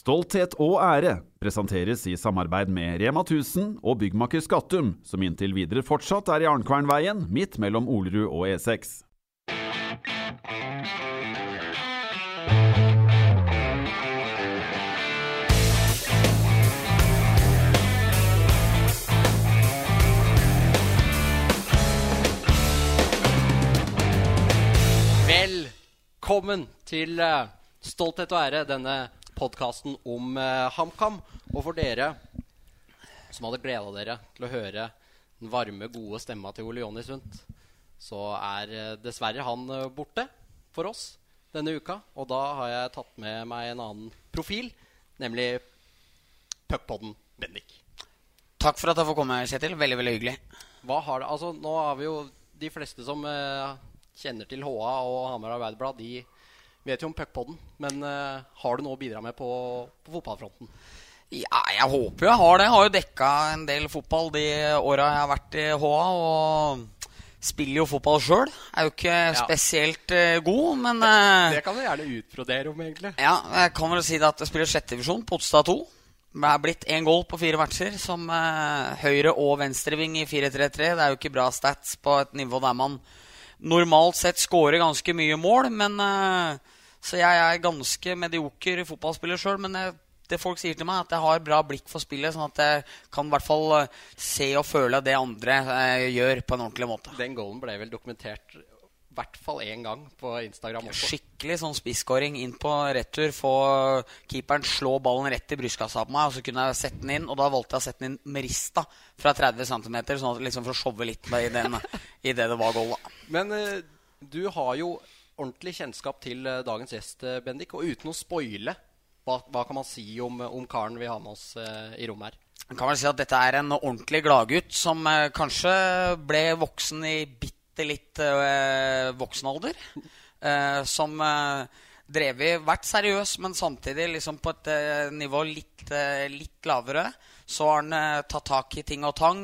Stolthet og ære presenteres i samarbeid med Rema 1000 og byggmaker Skattum, som inntil videre fortsatt er i Arnkvernveien, midt mellom Olerud og E E6. Velkommen til eh, Stolthet og ære, denne podkasten om uh, HamKam. Og for dere som hadde gleda dere til å høre den varme, gode stemma til Ole Jonny Sundt, så er uh, dessverre han uh, borte for oss denne uka. Og da har jeg tatt med meg en annen profil, nemlig Puckpodden Bendik. Takk for at jeg får komme, Kjetil. Veldig, veldig hyggelig. Hva har det, altså Nå har vi jo de fleste som kjenner til HA og Hamar Arbeiderblad, de vet jo om puckpoden, Men uh, har du noe å bidra med på, på, fotballfronten? Ja, jeg håper jo jeg har det. Jeg har jo dekka en del fotball de åra jeg har vært i HA. Og spiller jo fotball sjøl. Er jo ikke ja. spesielt uh, god, men uh, Det kan du gjerne utbrodere om, egentlig. Ja, jeg kan vel si at jeg spiller sjettedivisjon på Otstad 2. Det er blitt én goal på fire matcher som høyre- og venstreving i 4-3-3. Det er jo ikke bra stats på et nivå der man normalt sett skårer ganske mye mål. Men, uh, så jeg er ganske medioker fotballspiller sjøl. Men jeg, det folk sier til meg, er at jeg har bra blikk for spillet. Sånn at jeg kan i hvert fall uh, se og føle det andre uh, gjør, på en ordentlig måte. Den goalen ble vel dokumentert i hvert fall én gang på Instagram også. Skikkelig sånn spisskåring inn på retur. Få keeperen slå ballen rett i brystkassa på meg, og så kunne jeg sette den inn. Og da valgte jeg å sette den inn med rista fra 30 cm, sånn liksom for å showe litt i, den, i det det var goal. Da. Men du har jo ordentlig kjennskap til uh, dagens gjest, uh, Bendik. Og uten å spoile, hva, hva, kan man si om, om karen vi har med oss i rommet her? Man kan vel si at dette er en ordentlig gladgutt som kanskje ble voksen i bitte litt litt voksen alder. Øh, som øh, drevet vært seriøs, men samtidig liksom på et øh, nivå litt, litt, lavere. Så har han tatt tak i ting og tang.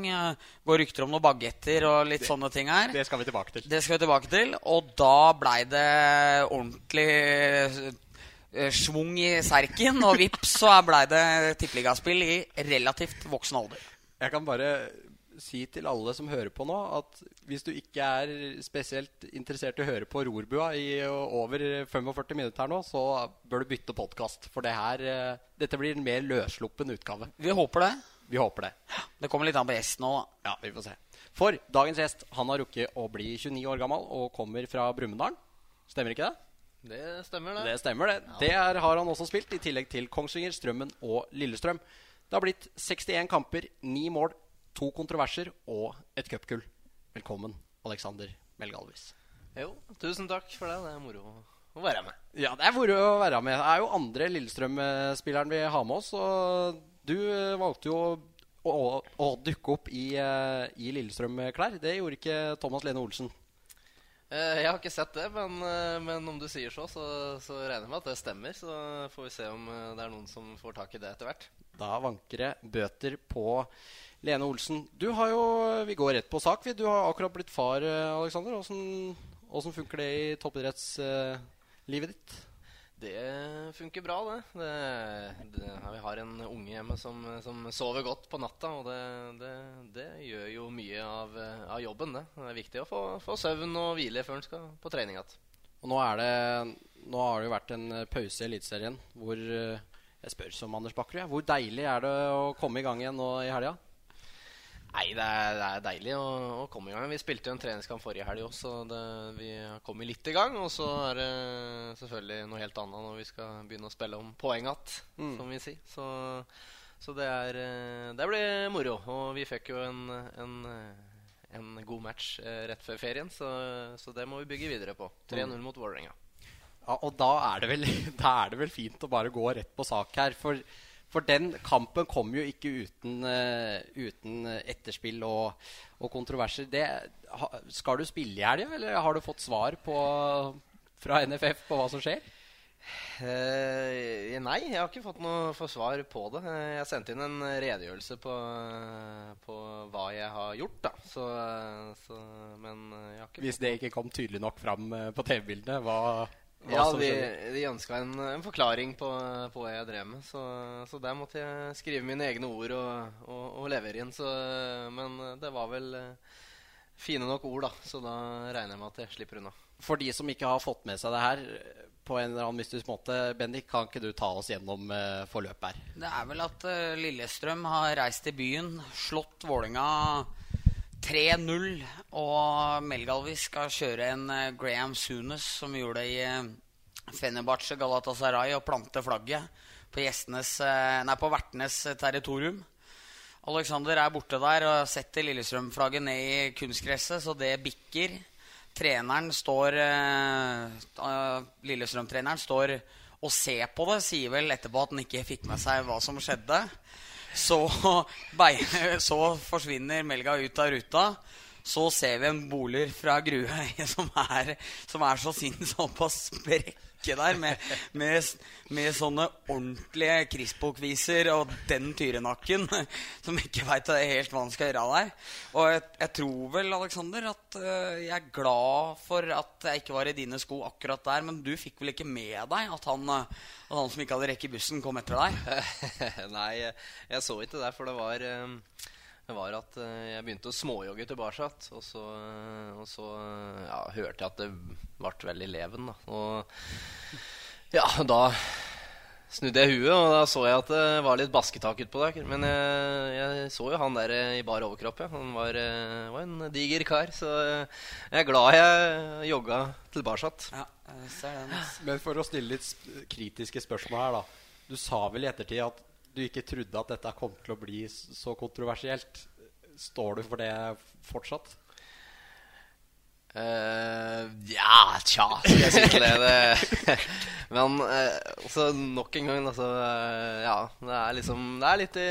går rykter om noen bagetter og litt det, sånne ting her. Det skal vi tilbake til. Det skal vi tilbake til. Og da blei det ordentlig schwung i serken, og vips så blei det tippeligaspill i relativt voksen alder. Jeg kan bare si til alle som hører på nå, at hvis du ikke er spesielt interessert i å høre på Rorbua i over 45 minutter her nå, så bør du bytte podkast. For det her, eh, dette blir en mer løssluppen utgave. Vi håper det. Vi håper det. Det kommer litt an på gjesten nå, da. Ja, vi får se. For dagens gjest han har rukket å bli 29 år gammel og kommer fra Brumunddal. Stemmer ikke det? Det stemmer, det. Det stemmer, det. Ja. Det er, har han også spilt, i tillegg til Kongsvinger, Strømmen og Lillestrøm. Det har blitt 61 kamper, 9 mål, to kontroverser og et cupgull. Velkommen, Alexander Melgalvis. Jo, tusen takk for det. Det er moro å være med. Ja, det er moro å være med. Det er jo andre Lillestrøm-spilleren vi har med oss. Og du eh, valgte jo å, å, å dukke opp i, uh, i Lillestrøm-klær. Det gjorde ikke Thomas Lene Olsen. Uh, jeg har ikke sett det, men, men om du sier så, så, så, regner jeg med at det stemmer. Så får vi se om det er noen som får tak i det etter hvert. Da vanker det bøter på Lene Olsen, du har jo Vi går rett på sak. Du har akkurat blitt far, eh, Alexander. Åssen funker det i toppidrettslivet ditt? Det funker bra, det. det, det vi har en unge hjemme som, som sover godt på natta. Og det, det gjør jo mye av, av, jobben, det. Det er viktig å få, få søvn og hvile før en skal på trening igjen. Og nå, er det, nå har det jo vært en pause i Eliteserien hvor eh, Jeg spør som Anders Bakkerud. Hvor deilig er det å komme i gang igjen nå i helga? Nei, det er, det er deilig å, å, komme i gang. Vi spilte jo en treningskamp forrige helg Så Det, vi har kommet litt i gang. Og så er det selvfølgelig noe helt annet når vi skal begynne å spille om poeng igjen, mm. som vi sier. Så, så det, er, det blir moro. Og vi fikk jo en, en, en god match eh, rett før ferien, så, så, det må vi bygge videre på. 3-0 mm. mot Vålerenga. Ja, og da er, vel, da er, det vel, fint å bare gå rett på sak her. For for den kampen kom jo ikke uten, uh, uten etterspill og, og kontroverser. Det, ha, skal du spille i helga, eller har du fått svar på, fra NFF på hva som skjer? Uh, nei, jeg har ikke fått noe svar på det. Jeg sendte inn en redegjørelse på, på hva jeg har gjort. da så, så, Men jeg har ikke Hvis det ikke kom tydelig nok fram på TV-bildene, hva hva Ja, som de, skjedde? de ønska en, en forklaring på, på hva jeg drev med. Så, så der måtte jeg skrive mine egne ord og, og, og levere inn. Så, men det var vel eh, fine nok ord, da. Så da regner jeg med at jeg slipper unna. For de som ikke har fått med seg det her på en eller annen mystisk måte, Bendik, kan ikke du ta oss gjennom eh, forløpet her? Det er vel at eh, Lillestrøm har reist til byen, slått Vålinga 3-0. Og Melgalvis skal kjøre en eh, Graham Sunes, som gjorde det i uh, Fenerbahçe Galatasaray, og plante flagget på, gjestenes, eh, nei, på vertenes eh, territorium. Alexander er borte der og setter Lillestrøm-flagget ned i kunstgresset, så det bikker. Treneren står eh, eh, Lillestrøm-treneren står og ser på det. Sier vel etterpå at han ikke fikk med seg hva som skjedde. Så, så forsvinner Melga ut av ruta. Så ser vi en boler fra Grue som er, som er så sinns på sprekke der, med, med, med sånne ordentlige krispokviser og den tyrenakken som ikke veit helt hva han skal gjøre der. Og jeg, jeg tror vel, Alexander, at øh, jeg er glad for at jeg ikke var i dine sko akkurat der. Men du fikk vel ikke med deg at han, øh, at han som ikke hadde rekke bussen, kom etter deg? Nei, jeg, så ikke det, for det var eh, det var at eh, jeg begynte å småjogge tilbake. Og så, eh, og så eh, ja, hørte jeg at det ble veldig leven. Da. Og ja, da snudde jeg huet, og da så jeg at det var litt basketak utpå der. Men jeg, jeg så jo han der i bar overkropp. Ja. Han var, var en diger kar. Så jeg er glad jeg jogga tilbake. Ja. Men for å stille litt kritiske spørsmål her, da. Du sa vel i ettertid at du ikke trodde at dette kom til å bli så kontroversielt. Står du for det fortsatt? Uh, ja, tja, skal jeg til det. Men uh, nok en gang, altså Uh, Ja, det er liksom Det er litt i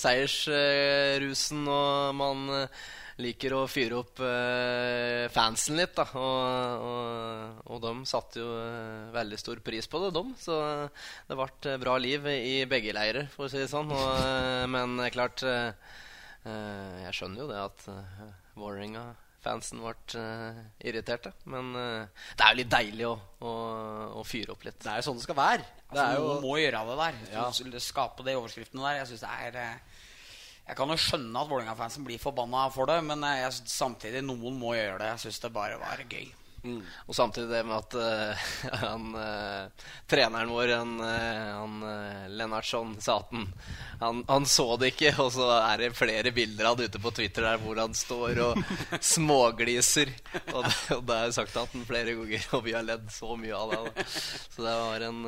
seiersrusen, og man eh, liker å fyre opp eh, fansen litt, da. Og, og, og de satte jo eh, veldig stor pris på det, de. Så eh, det ble bra liv i begge leirer, for å si det sånn. Og, eh, men eh, klart eh, eh, Jeg skjønner jo det at uh, Vålerenga fansen ble eh, irriterte. Men eh, det er jo litt deilig å, å, å fyre opp litt. Det er jo sånn det skal være. Det Altså, er jo Noen må gjøre det der. Ja. Skape de overskriftene der. Jeg synes det er eh, Jeg kan jo skjønne at Vålerenga-fansen blir forbanna for det, men eh, jeg, samtidig, noen må gjøre det. Jeg syns det bare var gøy. Og samtidig det med at uh, han, uh, treneren vår, han, uh, han Lennartson, sa at han, han, han så det ikke. Og så er det flere bilder av det ute på Twitter der hvor han står og smågliser. Og det, og det har jeg sagt til han flere ganger, og vi har ledd så mye av det. Da. Så det var en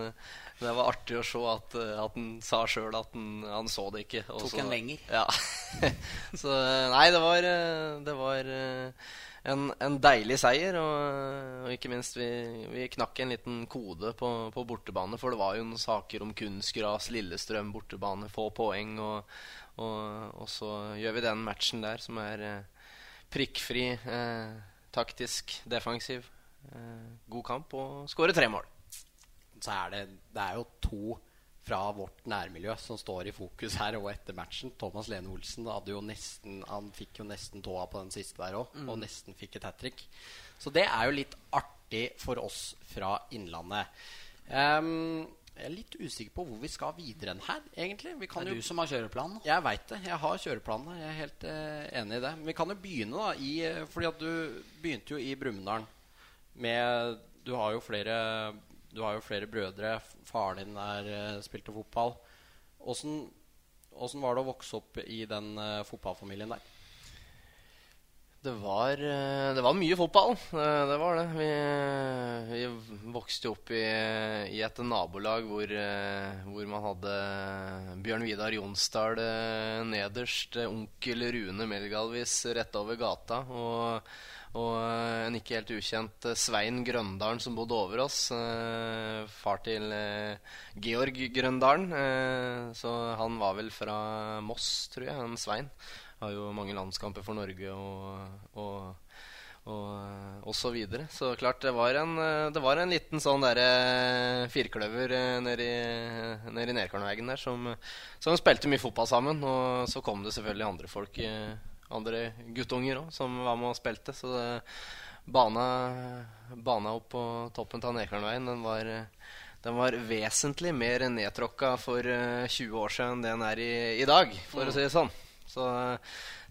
det var artig å se at, eh, at han sa sjøl at han, han så det ikke. og Tok en lenger. Ja. så eh, nei, det var, eh, det var en, en deilig seier. Og, og ikke minst, vi, vi knakk en liten kode på, på bortebane. For det var jo noen saker om kunstgras, Lillestrøm bortebane, få poeng. Og, og, og så gjør vi den matchen der som er prikkfri, eh, taktisk, defensiv. Eh, god kamp og skårer tre mål. Så er det, det er jo to fra vårt nærmiljø som står i fokus her og etter matchen. Thomas Lene Olsen hadde jo nesten, han fikk jo nesten tåa på den siste der òg, og nesten fikk et hat trick. Så det er jo litt artig for oss fra Innlandet. Um, jeg er litt usikker på hvor vi skal videre enn her, egentlig. Vi Det er jo du som har kjøreplanen. jeg veit det. Jeg har kjøreplanen. Jeg er helt eh, enig i det. Men vi kan jo begynne, da. I, eh, fordi at du begynte jo i Brumunddal med Du har jo flere Du har jo flere brødre. Faren din der eh, spilte fotball. Åssen var det å vokse opp i den eh, fotballfamilien der? Det var, eh, det var mye fotball. Det, Det var det. Vi, vi vokste opp i, i et nabolag hvor, hvor man hadde Bjørn Vidar Jonsdal nederst, onkel Rune Melgalvis rett over gata, og, og eh, en ikke helt ukjent eh, Svein Grøndalen som bodde over oss. eh, Far til Georg Grøndalen. Så han var vel fra Moss, tror jeg, han Svein har jo mange landskamper for Norge og, og, og, og så videre. Så klart, det var en, det var en liten sånn derre firkløver nedi nedi Nerkarnvegen der som, som spilte mye fotball sammen. Og så kom det selvfølgelig andre folk, andre guttunger òg som var med og spilte. Så det, bana, bana opp på toppen av Nekernveien, den var eh, den var vesentlig mer nedtråkka for eh, 20 år siden enn det den er i, i dag, for å si det sånn. Så,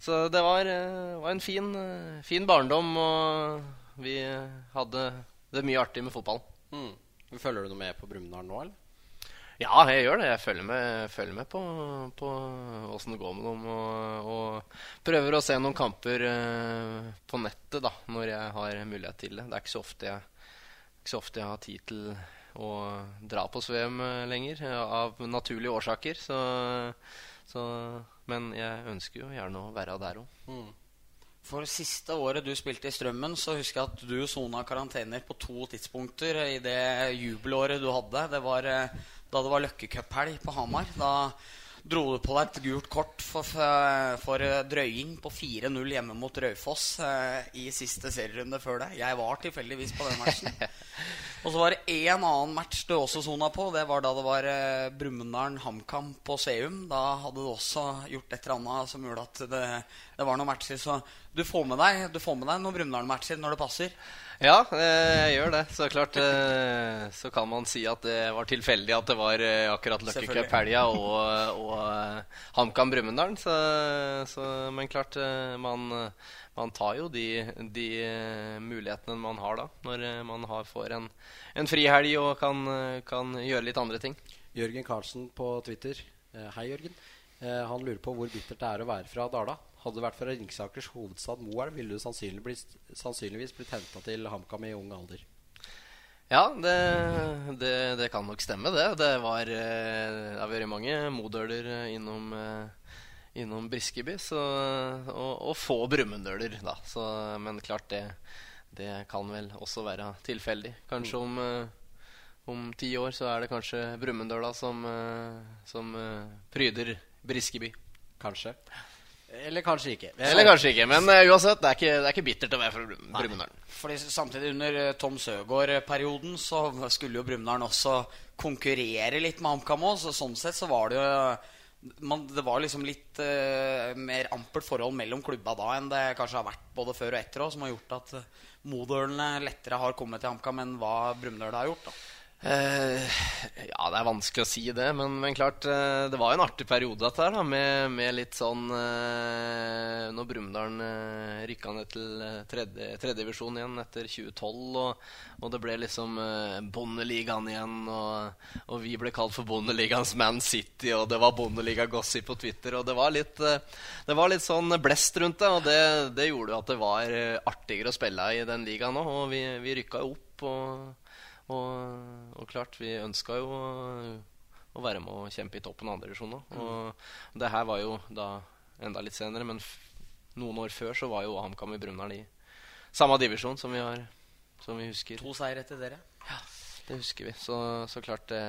så det var, eh, var en fin, eh, fin barndom, og vi hadde det mye artig med fotballen. Mm. Følger du noe med på Brumunddal nå, eller? Ja, jeg gjør det. Jeg følger med, følger med på, på åssen det går med dem. Og, og, prøver å se noen kamper uh, på nettet da, når jeg har mulighet til det. Det er ikke så ofte jeg, så ofte jeg har tid til å dra på Svem eh, lenger, eh, av naturlige årsaker. Så, så, men jeg ønsker jo gjerne å være der òg. For siste året du spilte i Strømmen, så husker jeg at du sona karantener på to tidspunkter i det jubelåret du hadde. Det var da det var løkkecuphelg på Hamar. Da dro du på deg et gult kort for, for eh, drøying på 4-0 hjemme mot Raufoss eh, i siste serierunde før det. Jeg var tilfeldigvis på den matchen. Og så var det én annen match du også sona på. Det var da det var eh, Brumunddal HamKam på Seum. Da hadde du også gjort et eller annet som gjorde at det, det var noen matcher. Så du får med deg, du får med deg noen Brumunddal-matcher når det passer. Ja, eh, jeg gjør det. Så klart eh, Så kan man si at det var tilfeldig at det var eh, akkurat Lucky Selvfølgelig. Cup-helga og, og HamKam Brumunddal. Så, så, men klart, man, man tar jo de, de mulighetene man har da, når man har, får en, en frihelg og kan, kan gjøre litt andre ting. Jørgen Karlsen på Twitter. Hei, Jørgen. Han lurer på hvor bittert det er å være fra Dala. Hadde det vært fra Ringsakers hovedstad Moelv, ville du sannsynligvis, sannsynligvis blitt henta til HamKam i ung alder. Ja, det, det, det kan nok stemme, det. Det, var, eh, det har vært mange modøler eh, innom, eh, innom Briskeby. Så, og, og få Brumunddøler, da. Så, men klart, det, det kan vel også være tilfeldig. Kanskje om, om ti år så er det kanskje Brumunddøla som, som pryder Briskeby. Kanskje. Eller kanskje ikke. Eller kanskje ikke, men uh, uansett, det er ikke, det er ikke bittert å være fra Brum- Brumunddal. Fordi samtidig under eh, Tom Søgaard-perioden så skulle jo Brumunddal også konkurrere litt med HamKam òg. Så sånn sett så var det jo man, Det var liksom litt uh, mer ampelt forhold mellom klubba da enn det kanskje har vært både før og etter òg, som har gjort at Modølene lettere har kommet til HamKam enn hva Brumunddal har gjort. da Eh, ja, det er vanskelig å si det, men, men klart eh, Det var jo en artig periode, dette her, da, med, med litt sånn eh, Når Brumunddal eh, rykka ned til eh, tredje, tredjedivisjon igjen etter 2012, og, og det ble liksom eh, Bondeligaen igjen, og, og vi ble kalt for Bondeligaens Man City, og det var Bondeliga-gossip på Twitter, og det var litt, eh, det var litt sånn blest rundt det, og det, det gjorde jo at det var eh, artigere å spille i den ligaen òg, og vi, vi rykka jo opp. og og, og klart, vi ønska jo å, å være med og kjempe i toppen av andredivisjon òg. Og det her var jo da enda litt senere, men noen år før så var jo HamKam i Brumunddal i samme divisjon som vi har Som vi husker. To seire etter dere. Ja, Det husker vi. Så, så klart det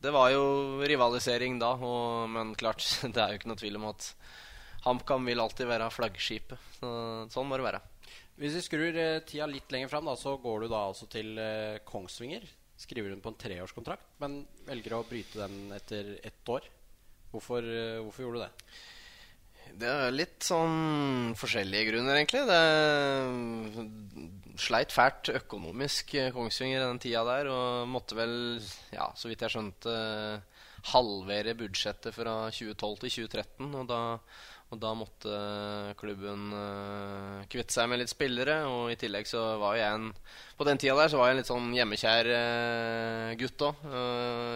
Det var jo rivalisering da, og, men klart, det er jo ikke noe tvil om at HamKam vil alltid være flaggskipet. Så, sånn må det være. Hvis vi skrur eh, tida litt lenger fram, så går du da altså til eh, Kongsvinger. Skriver hun på en treårskontrakt, men velger å bryte den etter ett år. Hvorfor, eh, hvorfor gjorde du det? Det er litt sånn forskjellige grunner, egentlig. Det sleit fælt økonomisk eh, Kongsvinger den tida der, og måtte vel, ja, så vidt jeg skjønte, halvere budsjettet fra 2012 til 2013. Og da, og da måtte klubben uh, kvitte seg med litt spillere, og i tillegg så var jeg en På den tida der så var jeg en litt sånn hjemmekjær uh, gutt òg.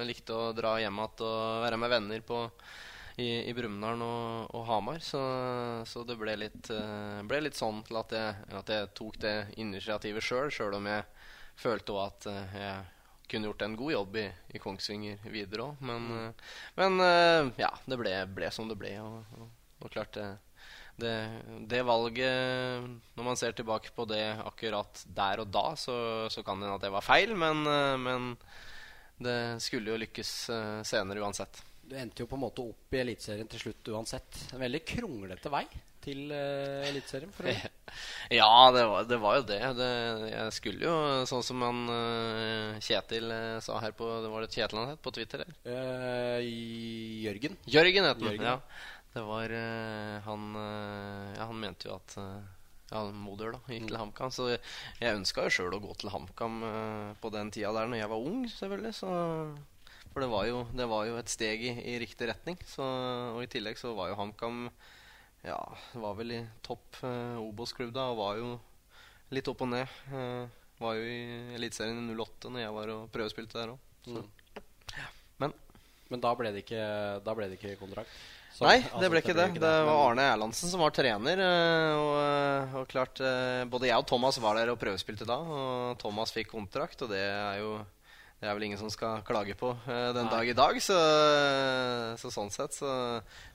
likte å dra hjem igjen og være med venner på i, i Brumunddal og, og Hamar. Så, så det ble litt, eh, ble litt sånn til at jeg, at jeg tok det initiativet sjøl, sjøl om jeg følte òg at eh, jeg kunne gjort en god jobb i, i Kongsvinger videre òg. Men, eh, men eh, ja, det ble, ble som det ble. Og, og, og klart det, det, det valget Når man ser tilbake på det akkurat der og da, så, så kan det hende at det var feil, men, eh, men det skulle jo lykkes senere uansett. Du endte jo på en måte opp i Eliteserien til slutt uansett. En veldig kronglete vei til uh, Eliteserien. Ja, det var, det var jo det. det. Jeg skulle jo, sånn som han uh, Kjetil eh, sa her på Det var det Kjetil han het på Twitter? Eh, Jørgen. Jørgen het han. Ja. Det var han Ja, han mente jo at ja, Moder da, gikk til HamKam. Så jeg ønska jo sjøl å gå til HamKam på den tida der når jeg var ung, selvfølgelig. Så, for det var, jo, det var jo et steg i, i riktig retning. Så, og i tillegg så var jo HamKam Ja, var vel i topp eh, Obos-klubb da, og var jo litt opp og ned. Eh, var jo i Eliteserien i 08 når jeg var og prøvespilte der òg. Men Men da ble det ikke, da ble det ikke kontrakt? Så- Nei, altså, det ble ikke det. Det var Arne Erlandsen som var trener. eh, Og, og klart eh, Både jeg og Thomas var der og prøvespilte da. Og Thomas fikk kontrakt, og det er jo det er vel ingen som skal klage på uh, den Nei. dag i dag. Så, så sånn sett så,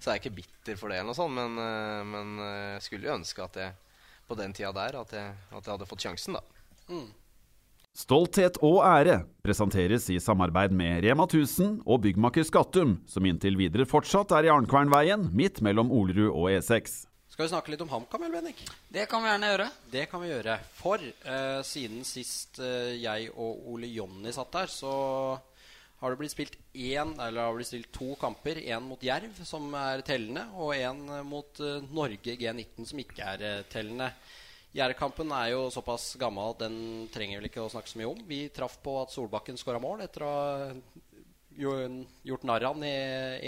så er jeg ikke bitter for det, eller noe sånt. Men, uh, men uh, skulle jo ønske at jeg på den tida der at jeg, at jeg hadde fått sjansen, da. Stolthet og ære presenteres i samarbeid med Rema 1000 og byggmaker Skattum, som inntil videre fortsatt er i Arnkvernveien, midt mellom Olerud og E E6. Skal vi snakke litt om HamKam, Bennik? Det kan vi gjerne gjøre. Det kan vi gjøre. For eh, siden sist eh, jeg og Ole Jonny satt der, så har det blitt spilt én, eller har det blitt spilt to kamper. Én mot Jerv, som er tellende, og én mot eh, Norge G19, som ikke er eh, tellende. Jerv-kampen er jo såpass gammel at den trenger vel ikke å snakke så mye om. Vi traff på at Solbakken skåra mål etter å ha gjort narr av han i,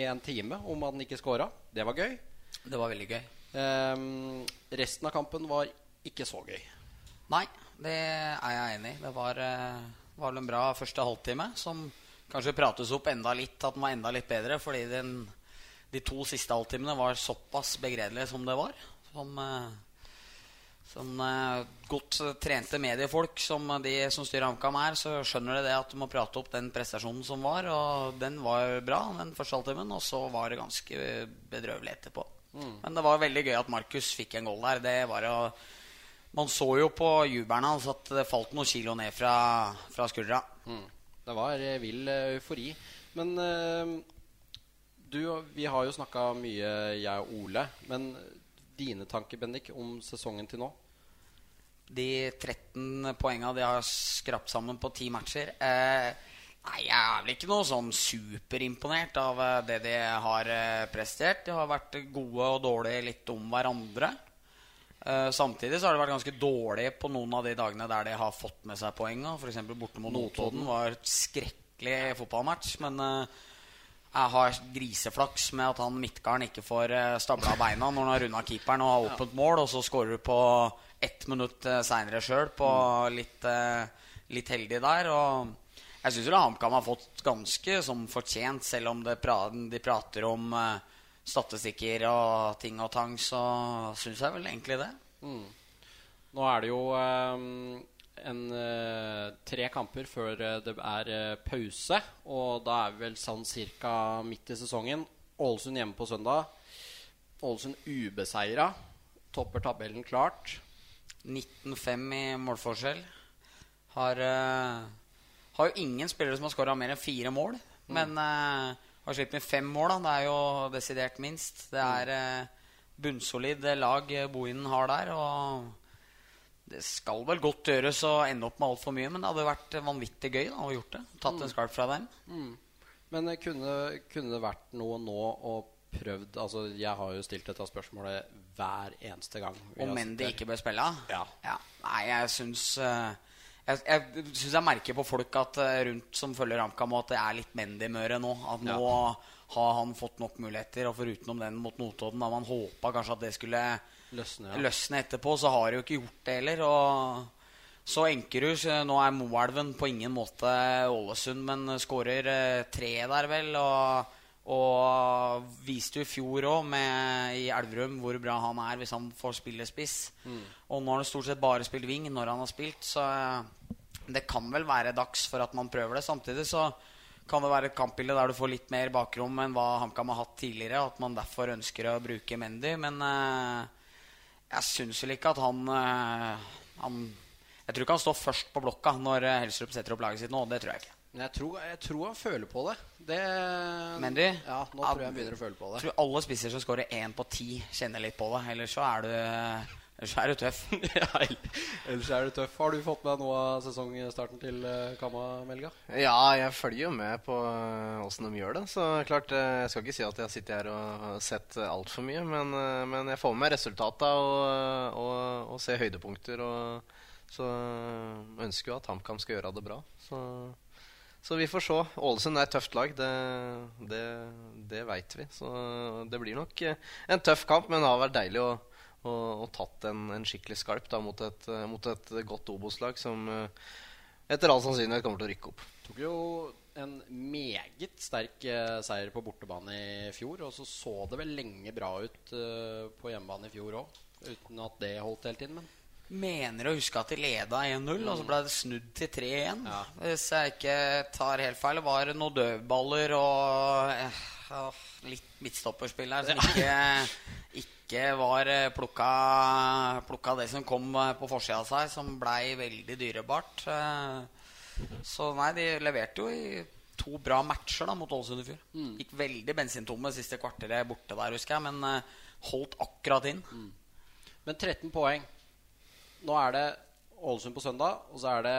i en time om at han ikke skåra. Det var gøy. Det var veldig gøy. Ehm, resten av kampen var ikke så gøy. Nei, det er jeg enig i. Det var, eh, var en bra første halvtime som kanskje prates opp enda litt, at den var enda litt bedre, fordi den, de to siste halvtimene var såpass begredelige som det var. Som, eh, som eh, godt trente mediefolk som de som styrer HamKam er, så skjønner de det at du må prate opp den prestasjonen som var, og den var bra, den første halvtimen, og så var det ganske bedrøvelig etterpå. Men det var veldig gøy at Markus fikk en goal der. Det var jo man så jo på jubelen hans at det falt noen kilo ned fra, fra skuldra. Mm. Det var eh, vill eh, eufori. Men uh, du, vi har jo snakka mye, jeg og Ole. Men dine tanker, Bendik, om sesongen til nå? De 13 poenga de har skrapt sammen på ti matcher eh, Nei, jeg er vel ikke noe sånn superimponert av eh, det de har eh, prestert. De har vært gode og dårlige litt om hverandre. Eh, samtidig så har de vært ganske dårlige på noen av de dagene der de har fått med seg poenga. F.eks. borte mot Notodden var et skrekkelig fotballmatch. Men jeg har griseflaks med at han Midtgarden ikke får stabla beina når han har runda keeperen og har åpent mål, og så skårer du på ett minutt seinere sjøl på litt, eh, litt heldig der. Og jeg syns HamKam har fått ganske som fortjent, selv om det pra de prater om uh, statistikker og ting og tang, så syns jeg vel egentlig det. Nå er det jo eh, en, eh, tre kamper før det er pause. Og da er vi vel sånn cirka midt i sesongen. Ålesund hjemme på søndag. Ålesund ubeseira. Topper tabellen klart. 19-5 i målforskjell. Har, eh, har jo ingen spillere som har skåra mer enn fire mål. Men uh, har sluppet inn fem mål. Da. Det er jo desidert minst. Det er uh, bunnsolid lag eh, Bohinen har der. Og det skal vel godt gjøres å ende opp med altfor mye, men det hadde vært vanvittig gøy da, å gjort det. Tatt en skarp fra dem. Men eh, kunne, kunne det vært noe nå å prøvd Altså, jeg har jo stilt dette spørsmålet hver eneste gang. Om menn de ikke bør spille? Ja. Nei, jeg syns eh, jeg, jeg syns jeg merker på folk at eh, rundt som følger HamKam, at det er litt Mendy-møre nå. At nå har han fått nok muligheter. Og forutenom den mot Notodden, da man håpa kanskje at det skulle Løsne, ja. løsne etterpå, så har det jo ikke gjort det heller. Og så Enkerud Nå er Moelven på ingen måte Ålesund, men skårer eh, tre der, vel. Og, og viste jo i fjor òg, i Elverum, hvor bra han er hvis han får spille spiss. Og nå har han stort sett bare spilt wing når han har spilt, så eh, det kan vel være dags for at man prøver det. Samtidig så kan det være et kampbilde der du får litt mer bakrom enn hva HamKam har hatt tidligere. At man derfor ønsker å bruke Mendy. Men uh, jeg syns vel ikke at han, uh, han Jeg tror ikke han står først på blokka når Helserup setter opp laget sitt nå. Det tror jeg ikke. Men jeg tror, jeg tror han føler på det. det Mendy? Ja, nå Ja, tror jeg han begynner å føle på Jeg det. tror alle spisser som skårer én på ti, kjenner litt på det. Ellers så er du Ellers er du tøff. ja, ellers er du tøff. Har du fått med noe av sesongstarten til eh, Kamma, Melga? Ja, jeg følger jo med på eh, åssen de gjør det. Så klart, eh, Jeg skal ikke si at jeg sitter her og har sett altfor mye, men, men jeg får med meg resultata og, og, og ser høydepunkter. Og så ønsker jo at HamKam skal gjøre det bra. Så, så vi får se. Ålesund er et tøft lag, det, det, det veit vi. Så det blir nok eh, en tøff kamp, men det har vært deilig å, å, å tatt en, en skikkelig skarp da, mot, et, eh, mot et godt Obos-lag som eh, etter all sannsynlighet kommer til å rykke opp. Tok jo en meget sterk seier på bortebane i fjor, og så så det vel lenge bra ut på hjemmebane i fjor òg, uten at det holdt hele tiden. Men Mener å huske at de leda 1-0, og så ble det snudd til 3-1. Ja. Hvis jeg ikke tar helt feil. var Det noen dødballer og ah, litt midtstopperspill her som ikke, ikke var eh, plukka, plukka det som kom eh, på forsida av seg, som blei veldig dyrebart. Så nei, de leverte jo i to bra matcher da mot Ålesund i fjor. Gikk veldig bensintomme siste kvarteret borte der, husker jeg, men holdt akkurat inn. Men 13 poeng. Nå er det Ålesund på søndag, og så er det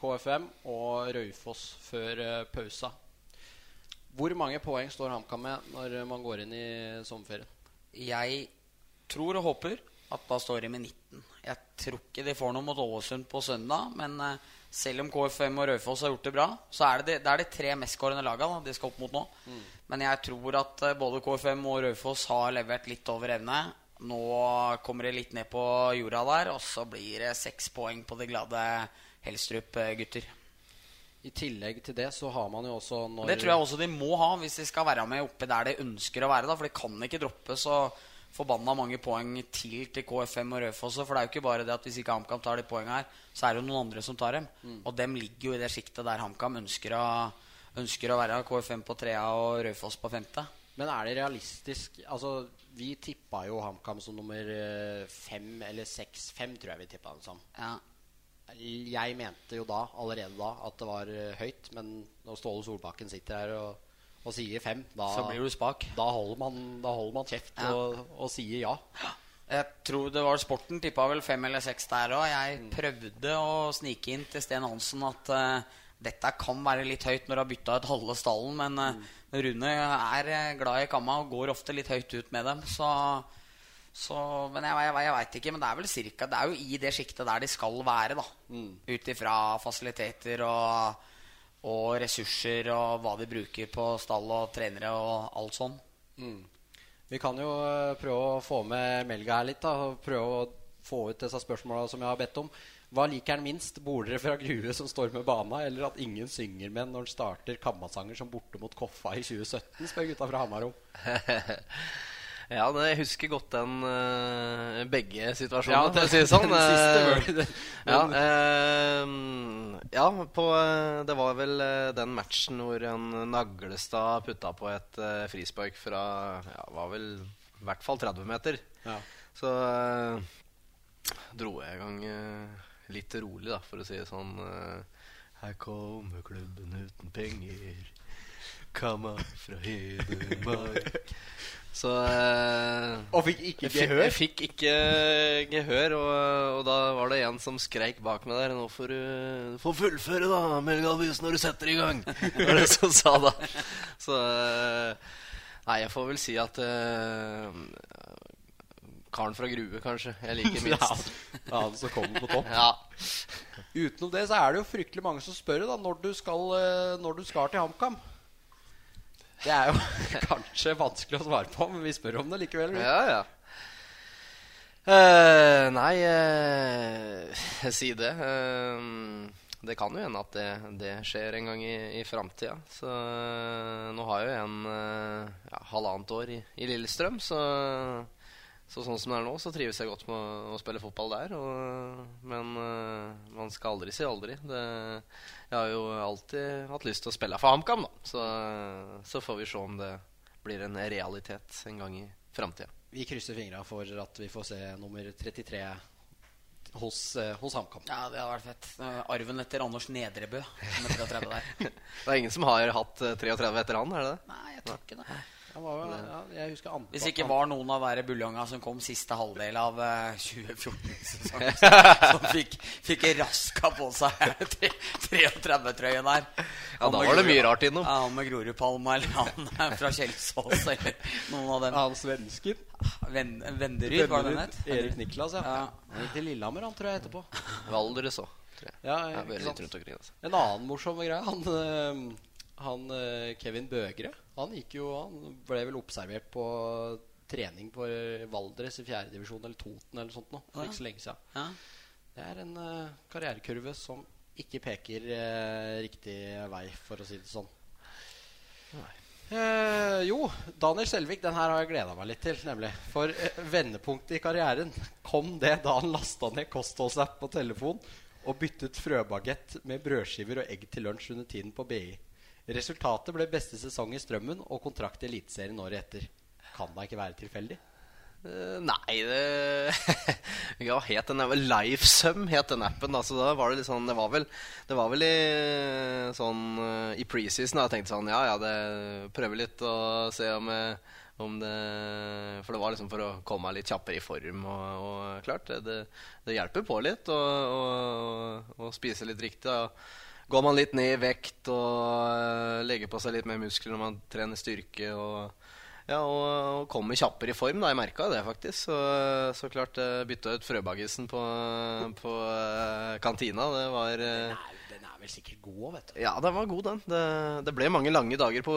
KFM og Raufoss før eh, pausa. Hvor mange poeng står HamKam med når man går inn i sommerferien? Jeg tror og håper at da står de med 19. Jeg tror ikke de får noe mot Ålesund på søndag, men eh, selv om KFM og Raufoss har gjort det bra, så er det, de, det er de tre mestskårende lagene de skal opp mot nå. Men jeg tror at eh, både KFM og Raufoss har levert litt over evne. Nå kommer det litt ned på jorda der, og så blir det seks poeng på de glade Helstrup-gutter. I tillegg til det så har man jo også når Det tror jeg også de må ha hvis de skal være med oppe der de ønsker å være. da For de kan ikke droppe så forbanna mange poeng til til KFM og Rødfoss. For det er jo ikke bare det at hvis ikke HamKam tar de poengene her, så er det jo noen andre som tar dem. Og dem ligger jo i det sjiktet der HamKam ønsker ønsker å være. KFM på trea og Rødfoss på femte. Men er det realistisk Altså, vi tippa jo HamKam som nummer eh, fem eller seks. Fem tror jeg vi tippa den som. Ja. Jeg mente jo da, allerede da, at det var eh, høyt. Men når Ståle Solbakken sitter her og, og sier fem, da, Så blir du spak. da, holder, man, da holder man kjeft Ja. og, og sier ja. Jeg tror det var Sporten tippa vel fem eller seks der òg. Jeg prøvde å snike inn til Sten Hansen at eh, dette kan være litt høyt når du har bytta ut halve stallen, men mm. Rune er eh, glad i kamma og går ofte litt høyt ut med dem. Så, så Men jeg, jeg, jeg veit ikke. Men det er vel cirka Det er jo i det sjiktet der de skal være, da. Ut ifra fasiliteter og, og ressurser og hva de bruker på stall og trenere og alt sånn. Vi kan jo eh, prøve å få med Melga her litt. da og Prøve å få ut disse spørsmåla som jeg har bedt om. Hva liker han minst? Bolere fra Grue som står med bana, eller at ingen synger med når han starter Kammasanger som borte mot Koffa i 2017? spør gutta fra Hamar om. Ja, det, jeg husker godt den uh, begge Ja, til å si det sånn. den Eh, det. ja, uh, ja på, eh, det var vel eh, den matchen hvor en Naglestad putta på et uh, frispark fra ja, var vel i hvert fall 30 meter. Ja. Så eh, dro jeg i gang eh, litt rolig, da, for å si det sånn. eh, her kommer klubben uten penger. Kamma fra Hedmark. Så eh, Og fikk ikke gehør? jeg fikk ikke gehør, og, og da var det en som skreik bak meg der. 'Nå får du får fullføre, da, Melgalvis, når du setter i gang.' Det var det som sa da. Så eh, Nei, jeg får vel si at eh, Karen fra Grue, kanskje. Jeg liker Ja, minst. det er han som kommer på topp. Ja. Utenom det så er det jo fryktelig mange som spør da når du skal, eh, når du skal til HamKam. Det er jo kanskje vanskelig å svare på, men vi spør om det likevel. Ja, ja. Uh, nei, uh, si det. Uh, det kan jo hende at det, det skjer en gang i, i framtida. Så eh, nå har jeg jo en eh, ja, halvannet år i, i Lillestrøm, så, så sånn som det er nå, så trives jeg godt med å, å spille fotball der. Og, men uh, man skal aldri si aldri. Det, jeg har jo alltid hatt lyst til å spille for HamKam, da. Så, så får vi se om det blir en realitet en gang i framtida. Vi krysser fingra for at vi får se nummer 33 hos, eh, hos HamKam. Ja, det hadde vært fett. Eh, Arven etter Anders Nedrebø. Som 33 der. Det er ingen som har hatt eh, 33 etter han, er det det? Nei, jeg tror ikke det. Ja, var, ja, jeg husker andre Hvis det ikke var noen av de buljonga som kom siste halvdel av eh, 2014-sesongen, som fikk, fikk raska på seg 33-trøyen der. Ja, da var det mye rart innom. Ja, han med Grorudpalma, eller han er fra Kjelsås, eller noen av dem. Han svensken. Ven, Venderyd, var det den het? Erik Niklas, ja. Ja. Han gikk til Lillehammer, han tror jeg, etterpå. Valdres òg. Ja, Ja, ikke vært sant? litt rundt omkring. Altså. En annen morsom greie Han, eh, han eh, Kevin Bøgre Han gikk jo Han ble vel observert på trening for Valdres i fjerdedivisjon eller Toten eller sånt noe. For Ja. ikke så lenge siden. Ja. Det er en uh, karrierekurve som ikke peker uh, riktig vei, for å si det sånn. Eh, jo, Daniel Selvik, den her har jeg gleda meg litt til. nemlig For eh, vendepunktet i karrieren kom det da han lasta ned kostholdsapp på telefon og byttet frøbagett med brødskiver og egg til lunsj under tiden på BI. Resultatet ble beste sesong i Strømmen og kontrakt i Eliteserien året etter. Kan da ikke være tilfeldig? Uh, nei, det Ja, het den appen Lifesum het den appen. Altså, da var det litt sånn Det var vel, det var vel i sånn eh, I preseason jeg tenkte sånn Ja, ja, det prøver litt å se om, jeg, om det For det var liksom for å komme meg litt kjappere i form. Og, og klart, det, det, hjelper på litt å spise litt riktig. Da. Går man litt ned i vekt og eh, legger på seg litt mer muskler når man trener styrke og ja, og, og kommer kjappere i form. da, Jeg merka det faktisk. Så, så klart uh, bytta ut frøbaggisen på, på eh, kantina. Det var eh, Den er, vel sikkert god òg, vet du. Ja, den var god, den. Det, det ble mange lange dager på,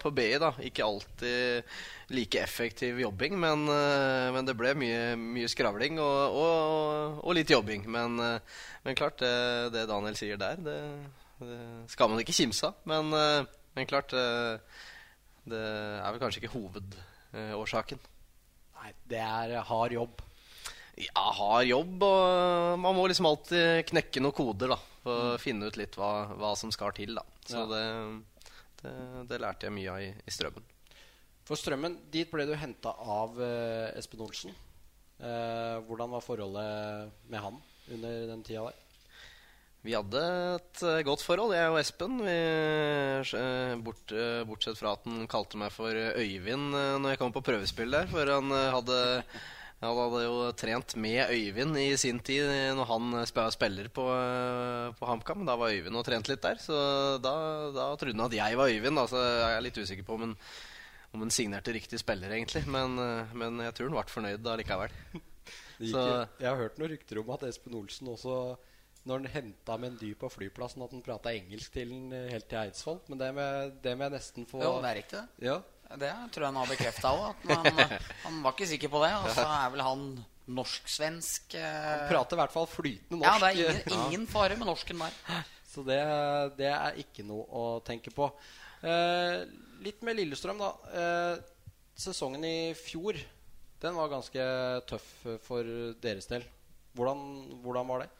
på BI. da Ikke alltid like effektiv jobbing, men, eh, men det ble mye, mye skravling og, og, og litt jobbing. Men, eh, men klart, det, det Daniel sier der, det, det skal man ikke kimse av. Men, eh, men klart det er vel kanskje ikke hovedårsaken. Nei, det er hard jobb. Ja, har jobb, og man må liksom alltid knekke noen koder, da. For å finne ut litt hva, hva som skal til, da. Så Ja. det, det, det lærte jeg mye av i, i Strømmen. For Strømmen, dit ble du henta av eh, Espen Olsen. Eh, hvordan var forholdet med han under den tida der? Vi hadde et eh, godt forhold, jeg og Espen. Vi, bort, bortsett fra at han kalte meg for Øyvind når jeg kom på prøvespill der. For han hadde, han hadde jo trent med Øyvind i sin tid når han spiller på, eh, på HamKam. Da var Øyvind og trent litt der, så da, da trodde han at jeg var Øyvind. Da, så jeg er litt usikker på om han, om han signerte riktig spiller, egentlig. Men, eh, men jeg tror han ble fornøyd allikevel. likevel. Så- jeg har hørt noen rykter om at Espen Olsen også når han henta Mendy på flyplassen, at han prata engelsk til han eh, helt til Eidsvoll. Men det må, jeg- det må jeg nesten få Jo, det er riktig, det. Ja. Det tror jeg han har bekrefta òg. Han, han var ikke sikker på det. Og så er vel han norsk-svensk eh, Prater i hvert fall flytende norsk. Ja, det er ingen, ingen fare med norsken der. Så det, det er ikke noe å tenke på. Eh, litt med Lillestrøm, da. Eh, sesongen i fjor den var ganske tøff for deres del. Hvordan, hvordan var det?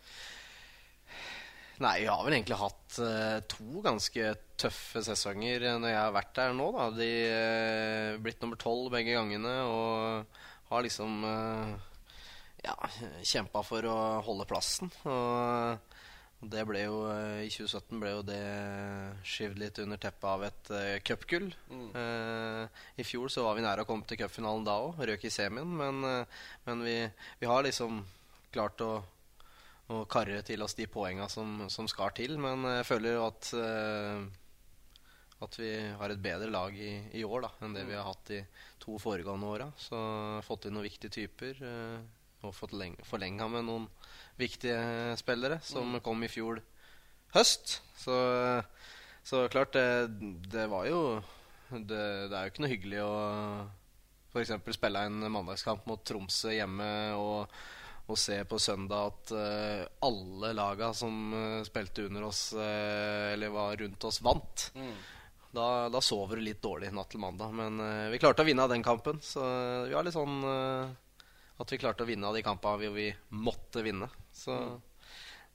Nei, vi har vel egentlig hatt eh, to ganske tøffe sesonger eh, når jeg har vært der nå. da De er blitt nummer tolv begge gangene og har liksom uh, ja, kjempa for å holde plassen. Og og det ble jo eh, I 2017 ble jo det skyvd litt under teppet av et uh, cupgull. Eh, I fjor så var vi nære å komme til cupfinalen da òg. Røk i semien. Men, eh, men vi, vi har liksom klart å å karre til oss de poenga som, som skal til. Men jeg føler jo at eh, at vi har et bedre lag i, i år da, enn det vi har hatt de to foregående åra. Så fått inn noen viktige typer. eh, og fått forlenga med noen viktige spillere som kom i fjor høst. Så, så klart, det, det var jo det, det er jo ikke noe hyggelig å f.eks. spille en mandagskamp mot Tromsø hjemme og og se på søndag at uh, alle laga som uh, spilte under oss, uh, eller var rundt oss, vant. Da, da sover du litt dårlig natt til mandag. Men uh, vi klarte å vinne den kampen. Så eh, vi har litt sånn uh, at vi klarte å vinne av de kampene vi, vi måtte vinne. Så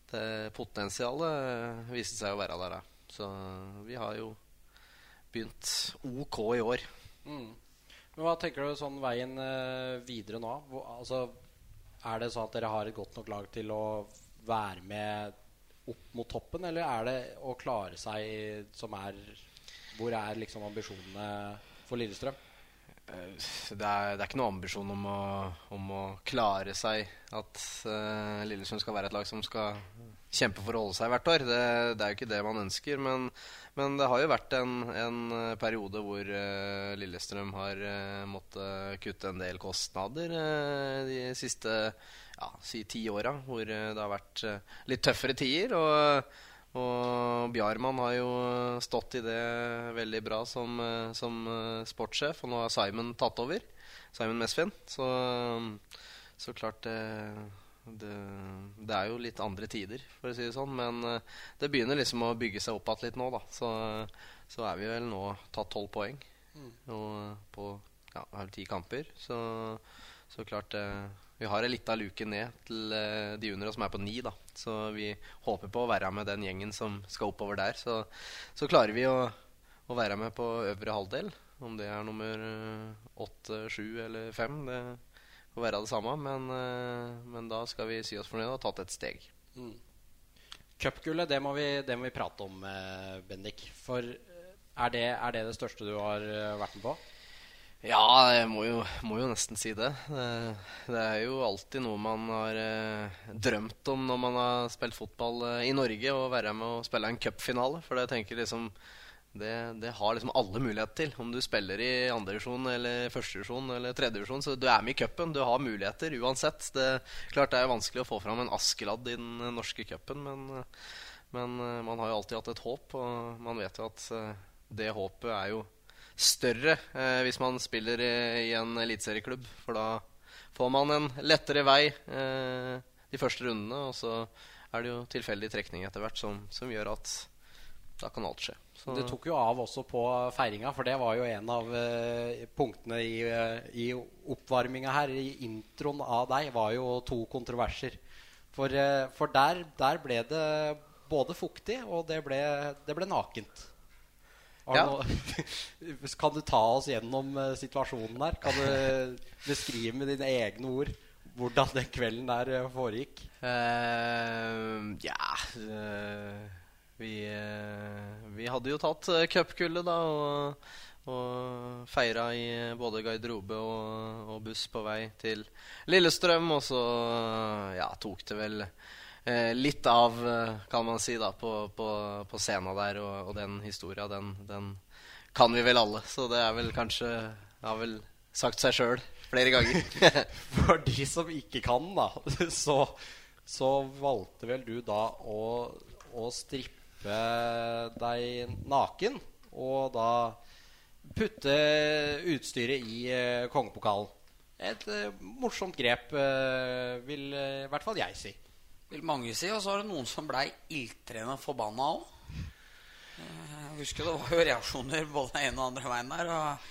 det potensialet viste seg å være der, da. Så vi har jo begynt OK i år. Men hva tenker du sånn veien videre nå? Hvor, altså, er det sånn at dere har et godt nok lag til å være med opp mot toppen, eller er det å klare seg som er Hvor er liksom ambisjonene for Lillestrøm? Eh, det er, det er, ikke noe ambisjon om å, om å klare seg. At uh, Lillestrøm skal være et lag som skal kjempe for å holde seg hvert år. Det, det er jo ikke det man ønsker. Men, men det har jo vært en, en periode hvor uh, Lillestrøm har uh, måttet kutte en del kostnader de siste ja, si ti åra. Hvor det har vært litt tøffere tider. og og Bjarmann har jo stått i det veldig bra som, eh, som eh, sportssjef, og nå har Simon tatt over. Simon Mesfin. Så, så klart det, det, det, er jo litt andre tider, for å si det sånn. Men eh, det begynner liksom å bygge seg opp igjen litt nå, da. Så, så, er vi vel nå tatt tolv poeng mm. og på ja, ti kamper. Så, så klart det vi har ei lita luke ned til uh, de under oss som er på ni. da Så vi håper på å være med den gjengen som skal oppover der. Så, så klarer vi å, å, være med på øvre halvdel. Om det er nummer eh, åtte, sju eller fem, det får være det samme. Men, uh, men, da skal vi si oss fornøyde og ha tatt et steg. Mm. Cupgullet, det, det, må vi prate om, Bendik. For er det, er det det største du har vært med på? Ja, jeg må jo, må jo nesten si det. det. det. er jo alltid noe man har eh, drømt om når man har spilt fotball eh, i Norge, å være med og spille en cupfinale. For det tenker liksom det, det, har liksom alle mulighet til. Om du spiller i andredivisjon eller førstedivisjon eller tredjedivisjon, så du er med i cupen. Du har muligheter uansett. Det, klart det er vanskelig å få fram en Askeladd i den norske cupen, men, men eh, man har jo alltid hatt et håp, og man vet jo at eh, det håpet er jo større eh, hvis man spiller i, i en eliteserieklubb. For da får man en lettere vei eh, de første rundene. Og så er det jo tilfeldig trekning etter hvert som, som, gjør at da kan alt skje. Så. Det tok jo av også på feiringa, for det var jo en av eh, punktene i, eh, i oppvarminga her. I introen av deg var jo to kontroverser. For, eh, for der, der, ble det både fuktig, og det ble, det ble nakent. Ja. kan du ta oss gjennom uh, situasjonen der? Kan du beskrive med dine egne ord hvordan den kvelden der uh, foregikk? Uh, ja vi, vi, hadde jo tatt uh, cupgullet, da. Og, og feira i både garderobe og, og, buss på vei til Lillestrøm. Og så ja, tok det vel eh, litt av, eh, kan man si, da, på, på, på scenen der. Og, og den historia, den, den, kan vi vel alle. Så det er vel kanskje Har vel sagt seg sjøl flere ganger. For de som ikke kan, da, så, så valgte vel du da å, å strippe deg naken. Og da putte utstyret i eh, kongepokalen. Et eh, morsomt grep, vil i hvert fall jeg si vil mange si. Og så var det noen som blei ildtrende forbanna òg. Jeg husker det var jo reaksjoner både den ene og andre veien der. Og,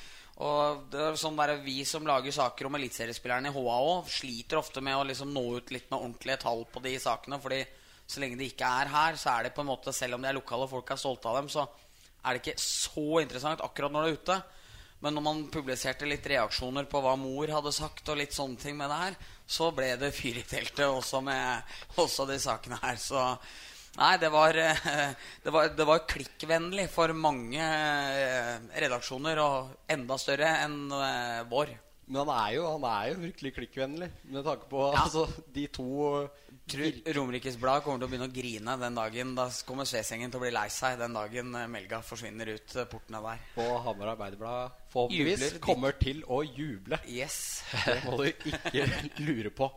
og det er sånn der Vi som lager saker om eliteseriespillerne i HA òg, sliter ofte med å liksom nå ut litt med ordentlige tall på de sakene. Fordi så lenge de ikke er her, så er det på en måte selv om de er lokale og folk er stolte av dem, så er det ikke så interessant akkurat når det er ute. Men når man publiserte litt reaksjoner på hva mor hadde sagt, og litt sånne ting med det her, så ble det fyr i teltet også med også de sakene her. Så nei, det var, det var, det var klikkvennlig for mange eh, redaksjoner, og enda større enn eh, vår. Men han er jo, han er jo virkelig klikkvennlig, med tanke på ja. altså, de to tror Romerikes Blad kommer til å begynne å grine den dagen. Da kommer Svesengen til å bli lei seg den dagen eh, Melga forsvinner ut eh, portene der. Og Hamar Arbeiderblad forhåpentligvis Jubler. kommer til å juble. Yes Det må du ikke lure på.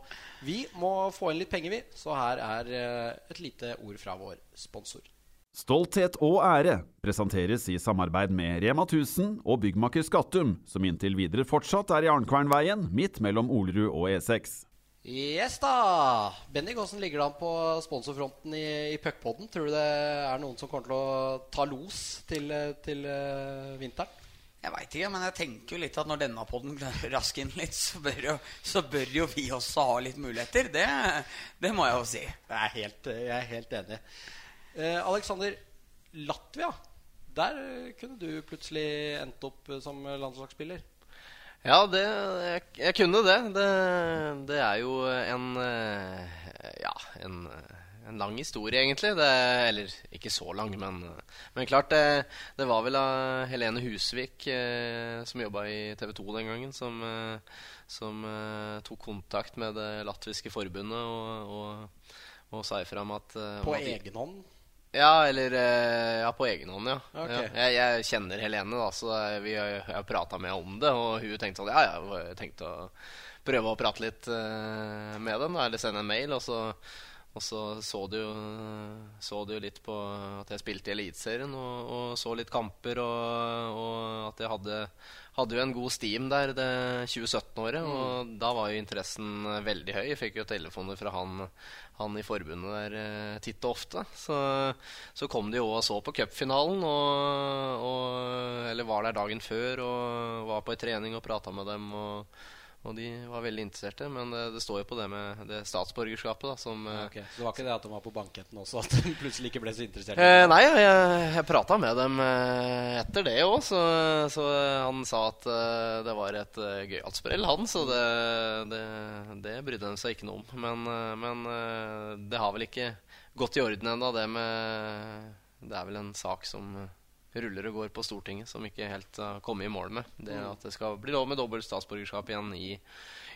Vi må få inn litt penger, vi. Så her er eh, et lite ord fra vår sponsor. Stolthet og ære presenteres i samarbeid med Rema 1000 og byggmaker Skattum, som inntil videre fortsatt er i Arnkvernveien, midt mellom Olerud og E6. Yes da! Benny, hvordan ligger det an på sponsorfronten i, i Puckpodden? Tror du det er noen som kommer til å ta los til, til uh, vinteren? Jeg veit ikke, men jeg tenker jo litt at når denne podden rasker inn litt, så bør, jo, så bør, jo, vi også ha litt muligheter. Det, det må jeg jo si. Jeg er helt, jeg er helt enig. Uh, Alexander, Latvia. Der kunne du plutselig endt opp som landslagsspiller. Ja, det, jeg, jeg, kunne det. det. det. er jo en Ja, en, en lang historie, egentlig. Det, eller ikke så lang, men, men klart det, det var vel av Helene Husvik, eh, som jobba i TV 2 den gangen, som, eh, som eh, tok kontakt med det latviske forbundet og, og, og sa ifra om at eh, På egen hånd? Ja, eller eh, Ja, på egen hånd, ja. Okay. ja. Jeg, jeg kjenner Helene, da, så vi har, jeg har prata med henne om det. Og hun tenkte sånn Ja, ja, jeg tenkte å prøve å prate litt eh, med dem, da, eller sende en mail. Og så, og så så du jo Så du litt på at jeg spilte i Eliteserien, og, og så litt kamper, og, og at jeg hadde hadde jo en god steam der det 2017-året, og da var jo interessen veldig høy. Jeg fikk jo telefoner fra han, han i forbundet der eh, titt og ofte. Så, så kom de jo og så på cupfinalen, og, og, eller var der dagen før og var på ei trening og prata med dem. Og, og de var veldig interesserte. Men det, det står jo på det med det statsborgerskapet, da, som okay. Ok, Så det var ikke det at de var på banketten også, at de plutselig ikke ble så interessert? Eh, nei, jeg, jeg, prata med dem eh, etter det òg, så, så han sa at eh, det var et gøyalt sprell, han. Så det, det, det brydde de seg ikke noe om. Men, eh, men eh, det har vel ikke gått i orden ennå, det med Det er vel en sak som eh, ruller og går på Stortinget, som ikke helt har kommet i mål med. Det At det skal bli lov med dobbelt statsborgerskap igjen i,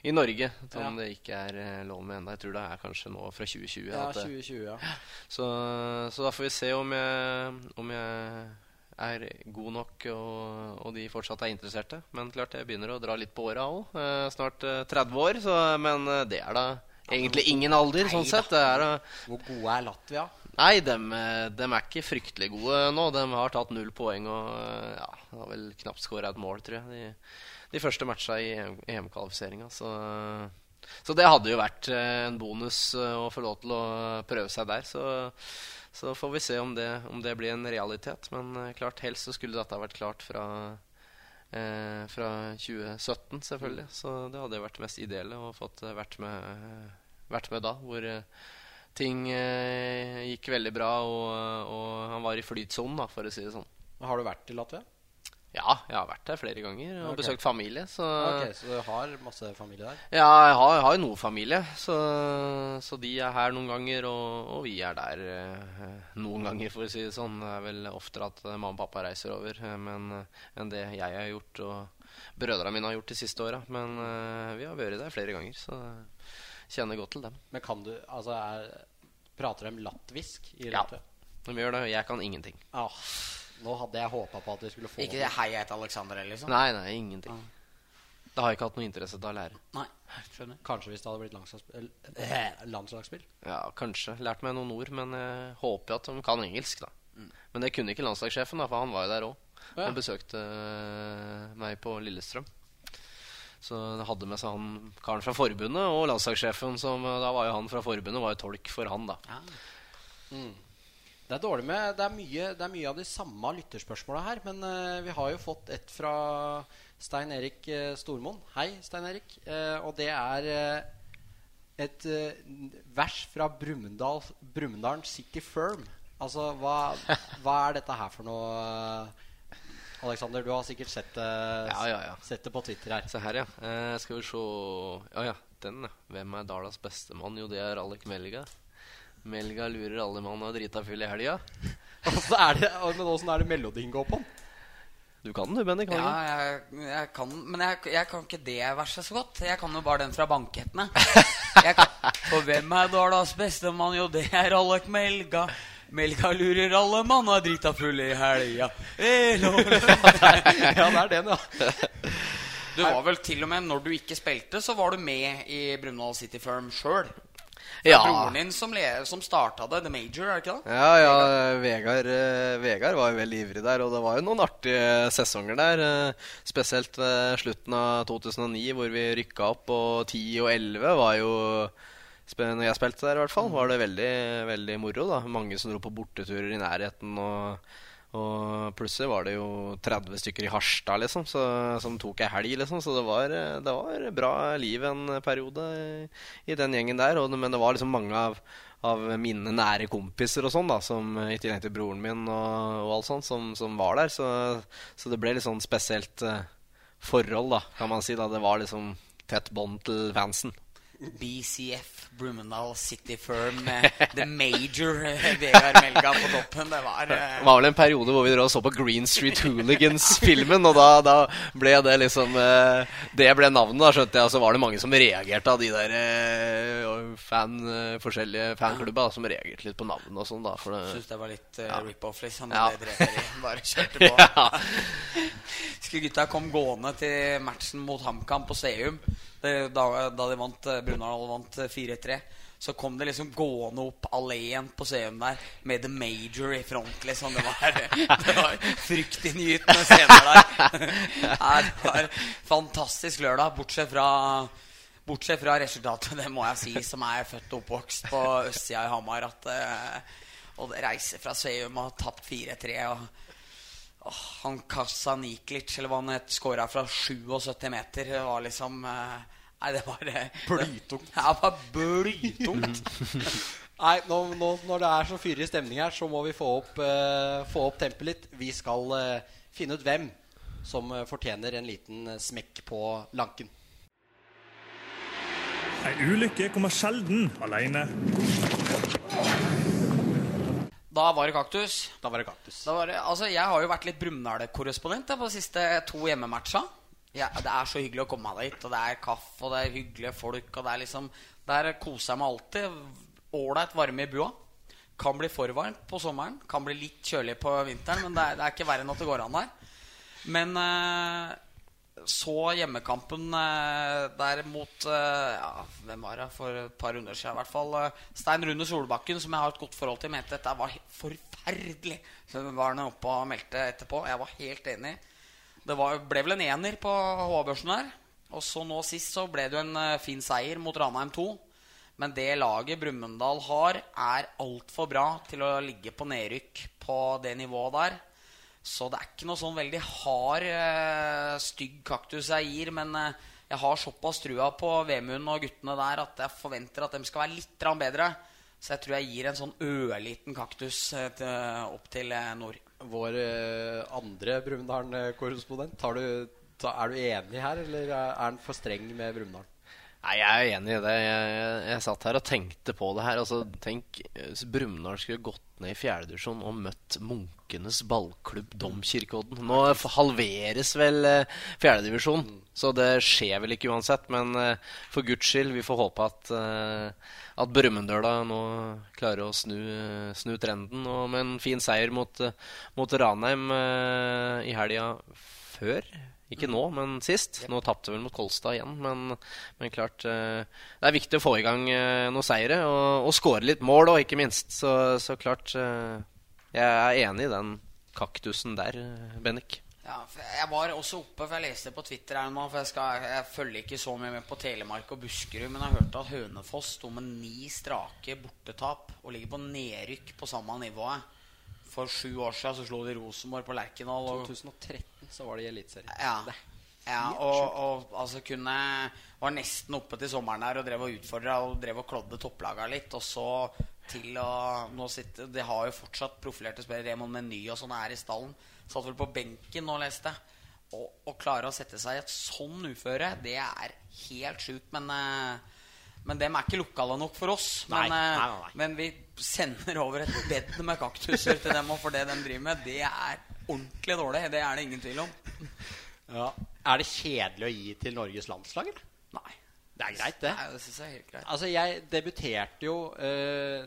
i Norge. Som Ja. det ikke er eh, lov med ennå. Jeg tror det er kanskje nå fra 2020. Ja, det, 2020, ja. så, så da får vi se om jeg, om jeg er god nok og, og de fortsatt er interesserte. Men klart jeg begynner å dra litt på åra òg. Eh, snart eh, 30 år, så, men eh, det er da egentlig ingen alder, sånn sett. Det er Hvor gode er Latvia? Nei, dem, eh, dem er ikke fryktelig gode nå. De har tatt null poeng og eh, ja, har vel knapt skåra et mål, tror jeg, de, de første matcha i EM-kvalifiseringa. Så, så det hadde jo vært eh, en bonus eh, å få lov til å prøve seg der. Så, så får vi se om det, om det blir en realitet. Men eh, klart, helst så skulle dette vært klart fra Eh, fra 2017, selvfølgelig. Så det hadde vært det mest ideelle å fått eh, vært med, vært med da. Hvor eh, ting eh, gikk veldig bra, og, og han var i flytsonen, da, for å si det sånn. Har du vært i Latvia? Ja, jeg har vært der flere ganger og okay. besøkt familie. Så Ok, Så du har masse familie der? ja, jeg har, jeg har noe familie, så, så de er her noen ganger, og, og vi er der eh, noen ganger, for å si det sånn. Det er vel oftere at mamma og pappa reiser over eh, men, eh, enn det jeg har gjort, og brødrene mine har gjort de siste åra. Men eh, vi har vært der flere ganger, så kjenner godt til dem. Men kan du Altså, er, prater de latvisk i Ja. De gjør det, jeg kan ingenting. Ah, nå hadde jeg håpa på at vi skulle få Ikke det hei, jeg heter Alexander, liksom? Nei, nei, ingenting. Det har jeg ikke hatt noe interesse til å lære. Nei. Skjønner. Kanskje hvis det hadde blitt landslagsspill, eh, landslagsspill. Ja, kanskje. Lært meg noen ord, men jeg håper at de kan engelsk, da. Men det kunne ikke landslagssjefen, da, for han var jo der òg. Ja. Han besøkte øh, meg på Lillestrøm. Så det hadde med seg han karen fra forbundet og landslagssjefen, som øh, da var jo han fra forbundet, var jo tolk for han, da. Det er dårlig med Det er mye, det er mye av de samme lytterspørsmåla her, men uh, vi har jo fått et fra Stein Erik uh, Stormoen. Hei, Stein Erik. Uh, og det er eh, et eh, vers fra Brumunddal Brumunddalen City Firm. Altså, hva, hva er dette her for noe? Alexander, du har sikkert sett det, Ja, ja, ja. sett det på Twitter her. Se her, ja. Eh, skal vi se Ja, ja. Den, ja. Hvem er Dalas bestemann? Jo, det er Alec Melga. Melga lurer alle mann og er drita full i helga. Er men åssen er det melodien går på? Du kan den, du, Benny. Kan? Ja, jeg, jeg kan Men jeg, jeg kan ikke det verset så godt. Jeg kan jo bare den fra bankettene. Kan, For hvem er Dalas bestemann? Jo, det er Alec Melga. Melga lurer alle mann og er drita full i helga. Eh, Ja, det er den, ja. Du var vel til og med, når du ikke spilte, så var du med i Brumunddal City Firm sjøl. Ja. Broren din som, som starta det, The Major, er det ikke det? Ja, ja, Vegard, eh, Vegard var jo veldig ivrig der, og det var jo noen artige sesonger der. eh, Spesielt ved slutten av 2009, hvor vi rykka opp, og 10 og 11 var jo Når jeg spilte der, i hvert fall, var det veldig, veldig moro. da Mange som dro på borteturer i nærheten. og og plutselig var det jo 30 stykker i Harstad liksom, så, som tok ei helg. Liksom, så det var, det var bra liv en periode i, den gjengen der. Og, men det var liksom mange av, av mine nære kompiser og sånn da, som i tillegg til broren min og, og alt sånt, som, som var der. Så, så det ble litt sånn spesielt eh, forhold, da, kan man si. da Det var liksom tett bånd til fansen. BCF, Brumunddal City Firm, med The Major, eh, Vegard Melga på toppen. Det var Det eh, var vel en periode hvor vi dro og så på Green Street Hooligans-filmen. Og da, da ble det liksom eh, Det ble navnet, da, skjønte jeg. Og så var det mange som reagerte av de der eh, fan, eh, forskjellige fanklubba som reagerte litt på navnet og sånn, da. For det, Syns det var litt uh, rip-off, liksom. Ja. Det drev. Bare kjørte på. ja. Skulle gutta kom gående til matchen mot HamKam på Seum det, da, da de vant uh, vant eh, 4-3, så kom det liksom gående opp alleen på Seum der med The Major i front, liksom. Det var, det var fryktinngytende scener der. Det var fantastisk lørdag, bortsett fra Bortsett fra resultatet, det må jeg si, som er født og oppvokst på østsida i Hamar. At Å reise fra Seum og har tapt 4-3 og Åh, han Kassa Niklic, eller hva han het, skåra fra 77 meter. Det var liksom eh, Nei, det var uh, Blytungt. Ja, det var blytungt. Nei, nå, nå, når det er så fyrig stemning her, så må vi få opp, uh, få opp tempelet litt. Vi skal uh, finne ut hvem som eh, fortjener en liten eh, smekk på lanken. Ei ulykke kommer sjelden alene. Da var det kaktus. Da var det kaktus. Da var det, altså, jeg har jo vært litt Brumunddal-korrespondent på de siste to hjemmematcha. Ja, det er så hyggelig å komme meg dit, og det er kaffe, og det er hyggelige folk. Og det er liksom Der koser jeg meg alltid. Ålreit varme i bua. Kan bli for varmt på sommeren. Kan bli litt kjølig på vinteren, men det er, det er ikke verre enn at det går an der. Men eh, så hjemmekampen eh, der mot eh, ja, Hvem var det for et par runder siden? I hvert fall eh, Stein Rune Solbakken, som jeg har et godt forhold til, mente dette var forferdelig. Så var han oppe og meldte etterpå. Jeg var helt enig. Det var, ble vel en ener på HA-børsen der. Og så nå sist så ble det jo en eh, fin seier mot Ranheim 2. Men det laget Brumunddal har, er altfor bra til å ligge på nedrykk på det nivået der. Så det er ikke noe sånn veldig hard, eh, stygg kaktus jeg gir. Men eh, jeg har såpass trua på Vemund og guttene der at jeg forventer at de skal være litt bedre. Så jeg tror jeg gir en sånn ørliten kaktus opp til nord. Vår eh, andre Brumunddal-korrespondent, er du enig her, eller er han for streng med Brumunddal? Nei, jeg er enig i det. Jeg, jeg, jeg satt her og tenkte på det her. Altså, tenk hvis Brumunddal skulle gått ned i fjerdedivisjon og møtt Munkenes ballklubb Domkirkeodden. Nå halveres vel eh, fjerdedivisjon, så det skjer vel ikke uansett. Men eh, for guds skyld, vi får håpe at, eh, at Brumunddøla nå klarer å snu, snu trenden. Og med en fin seier mot, mot Ranheim eh, i helga før. Ikke nå, men sist. Nå tapte vel mot Kolstad igjen, men, men klart eh, Det er viktig å få i gang eh, noen seire og, og skåre litt mål òg, ikke minst. Så, så klart Jeg er enig i den kaktusen der, Bennik. Ja, jeg var også oppe, for jeg leste på Twitter her nå For jeg, skal, jeg følger ikke så mye med på Telemark og Buskerud, men jeg hørte at Hønefoss sto med ni strake bortetap og ligger på nedrykk på samme nivået. For sju år siden så slo de Rosenborg på Lerkendal. Og, 2013 så var det i Eliteserien. ja, ja og, og altså kunne Var nesten oppe til sommeren der og drev og utfordra og drev og klådde topplaga litt. Og så til å nå sitte De har jo fortsatt profilerte spillere. Remon Meny og sånn er i stallen. Satt vel på benken og leste. Og, og klare å sette seg i et sånn uføre, det er helt sjukt. Men, eh, men dem er ikke lokale nok for oss. Men, Nei, eh, nei, nei, nei. men vi sender over et bed med kaktuser til dem, og for det de driver med, det er ordentlig dårlig. Det er det ingen tvil om. Ja. Er det kjedelig å gi til Norges landslag, eller? Nei. Det er greit, det. Nei, det synes jeg er helt greit. Altså, jeg debuterte jo eh,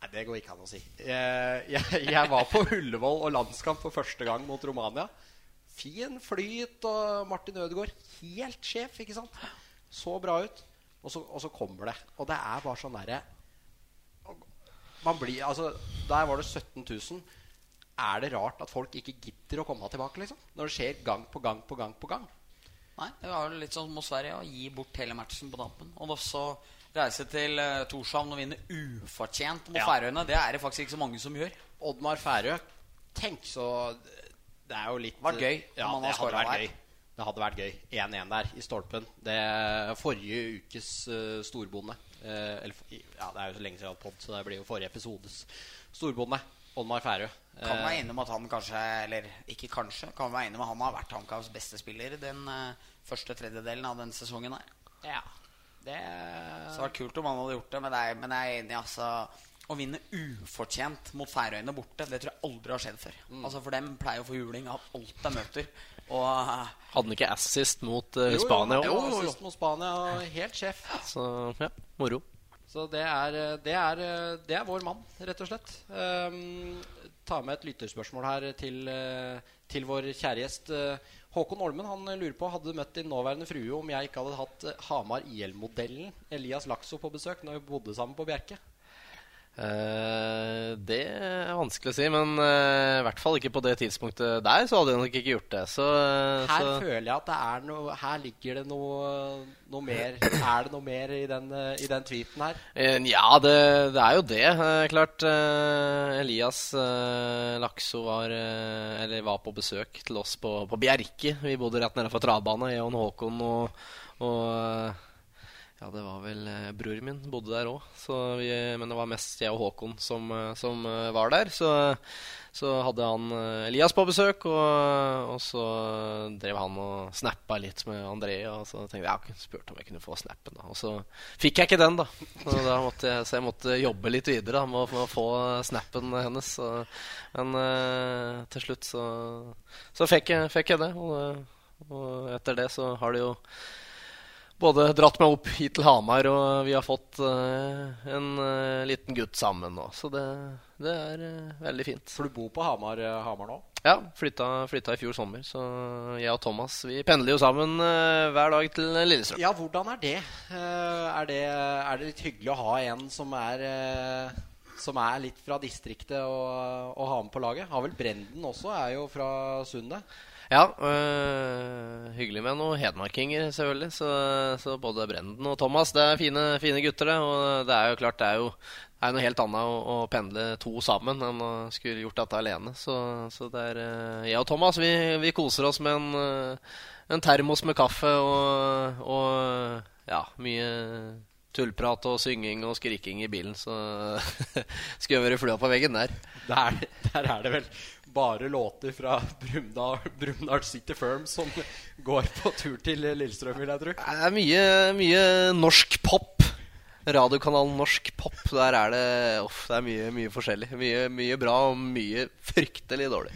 Nei, det går ikke an å si. Eh, jeg, jeg var på Ullevål og landskamp for første gang mot Romania. Fin flyt og Martin Ødegaard helt sjef, ikke sant? Så bra ut. Og så, og så kommer det. Og det er bare sånn derre Altså, der var det 17 000. Er det rart at folk ikke gidder å komme tilbake, liksom? Når det skjer gang på gang på gang på gang. Nei, det var jo litt sånn mot Sverige å gi bort hele matchen på dampen. Og også reise til uh, Torshavn og vinne ufortjent mot Ja. Færøyene. Det er det faktisk ikke så mange som gjør. Oddmar Færø Tenk så Det er jo litt Vært gøy Ja, det hadde vært der. gøy. Det hadde vært gøy. 1-1 der i stolpen. Det Forrige ukes uh, storbonde Uh, Eller ja, det er jo så lenge siden jeg har hatt pod, så det blir jo forrige episodes storbonde. Oddmar Færø. Kan Eh, være enig om at han kanskje, eller ikke kanskje, kan være enig om at han har vært HamKams beste spiller den eh, første tredjedelen av den sesongen her. ja. Det Så det var kult om han hadde gjort det, men, det er, men jeg er enig, altså. Å vinne ufortjent mot Færøyene borte, det tror jeg aldri har skjedd før. Mm. Altså For dem pleier å få juling av alt de møter. Og eh, Hadde han ikke assist mot uh, Jo, jo, Spania jo, òg? jo, Sist mot Spania, helt sjef. Så ja, moro. Så det er, det er, det er vår mann, rett og slett. Um, ta med et lytterspørsmål her til, eh, til vår kjære gjest. Eh, Håkon Olmen han lurer på hadde du møtt din nåværende frue om jeg ikke hadde hatt Hamar IL-modellen Elias Lakso på besøk når vi bodde sammen på Bjerke. Eh, det er vanskelig å si, men uh, i hvert fall ikke på det tidspunktet der, så hadde jeg nok ikke gjort det. Så, uh, Her så føler jeg at det er noe Her ligger det noe, noe mer Er det noe mer i den, i den tweeten her? Ja, det, det er jo det. Klart Elias Lakso var, eller var på besøk til oss på, på Bjerke. Vi bodde rett nede for travbana, jeg og Håkon og, og Ja, det var vel eh, Bror min bodde der òg, men det var mest jeg og Håkon som, eh, som eh, var der. Så, så hadde han eh, Elias på besøk, og, og så drev han og snappa litt med André. Og så tenkte jeg jeg spurte om jeg kunne få snappen. da Og så fikk jeg ikke den, da. Da jeg, så jeg måtte jobbe litt videre da, med, å, med å få snappen hennes. Så, men eh, til slutt så, så fikk, jeg, fikk jeg det. Og, og etter det så har det jo både dratt meg opp hit til Hamar, og vi har fått eh, en eh, liten gutt sammen nå. Så det, det er eh, veldig fint. For du bor på Hamar, Hamar nå? Ja, flytta, flytta i fjor sommer, så jeg og Thomas vi pendler jo sammen hver dag til Lillestrøm. Ja, hvordan er det? Er det? Er det litt hyggelig å ha en som er Som er litt fra distriktet og, og ha med på laget? Har vel Brenden også, er jo fra Sundet. Ja, øh, hyggelig med noen hedmarkinger, selvfølgelig. Så, så både Brenden og Thomas det er fine, fine gutter, det. Og det er jo klart, det er jo det er noe helt annet å, å pendle to sammen enn å skulle gjort dette alene. Så, så det er øh, Jeg og Thomas vi, vi koser oss med en, øh, en termos med kaffe og, og ja, mye tullprat og synging og skriking i bilen. Så skulle jeg vært flua på veggen der. Der, der er det vel bare låter fra Brumunddal City Firm som går på tur til Lillestrøm, vil jeg tro. Det er mye, mye norsk pop. Radiokanalen Norsk Pop. Der er det, uff, det er mye, mye forskjellig. Mye, mye bra og mye fryktelig dårlig.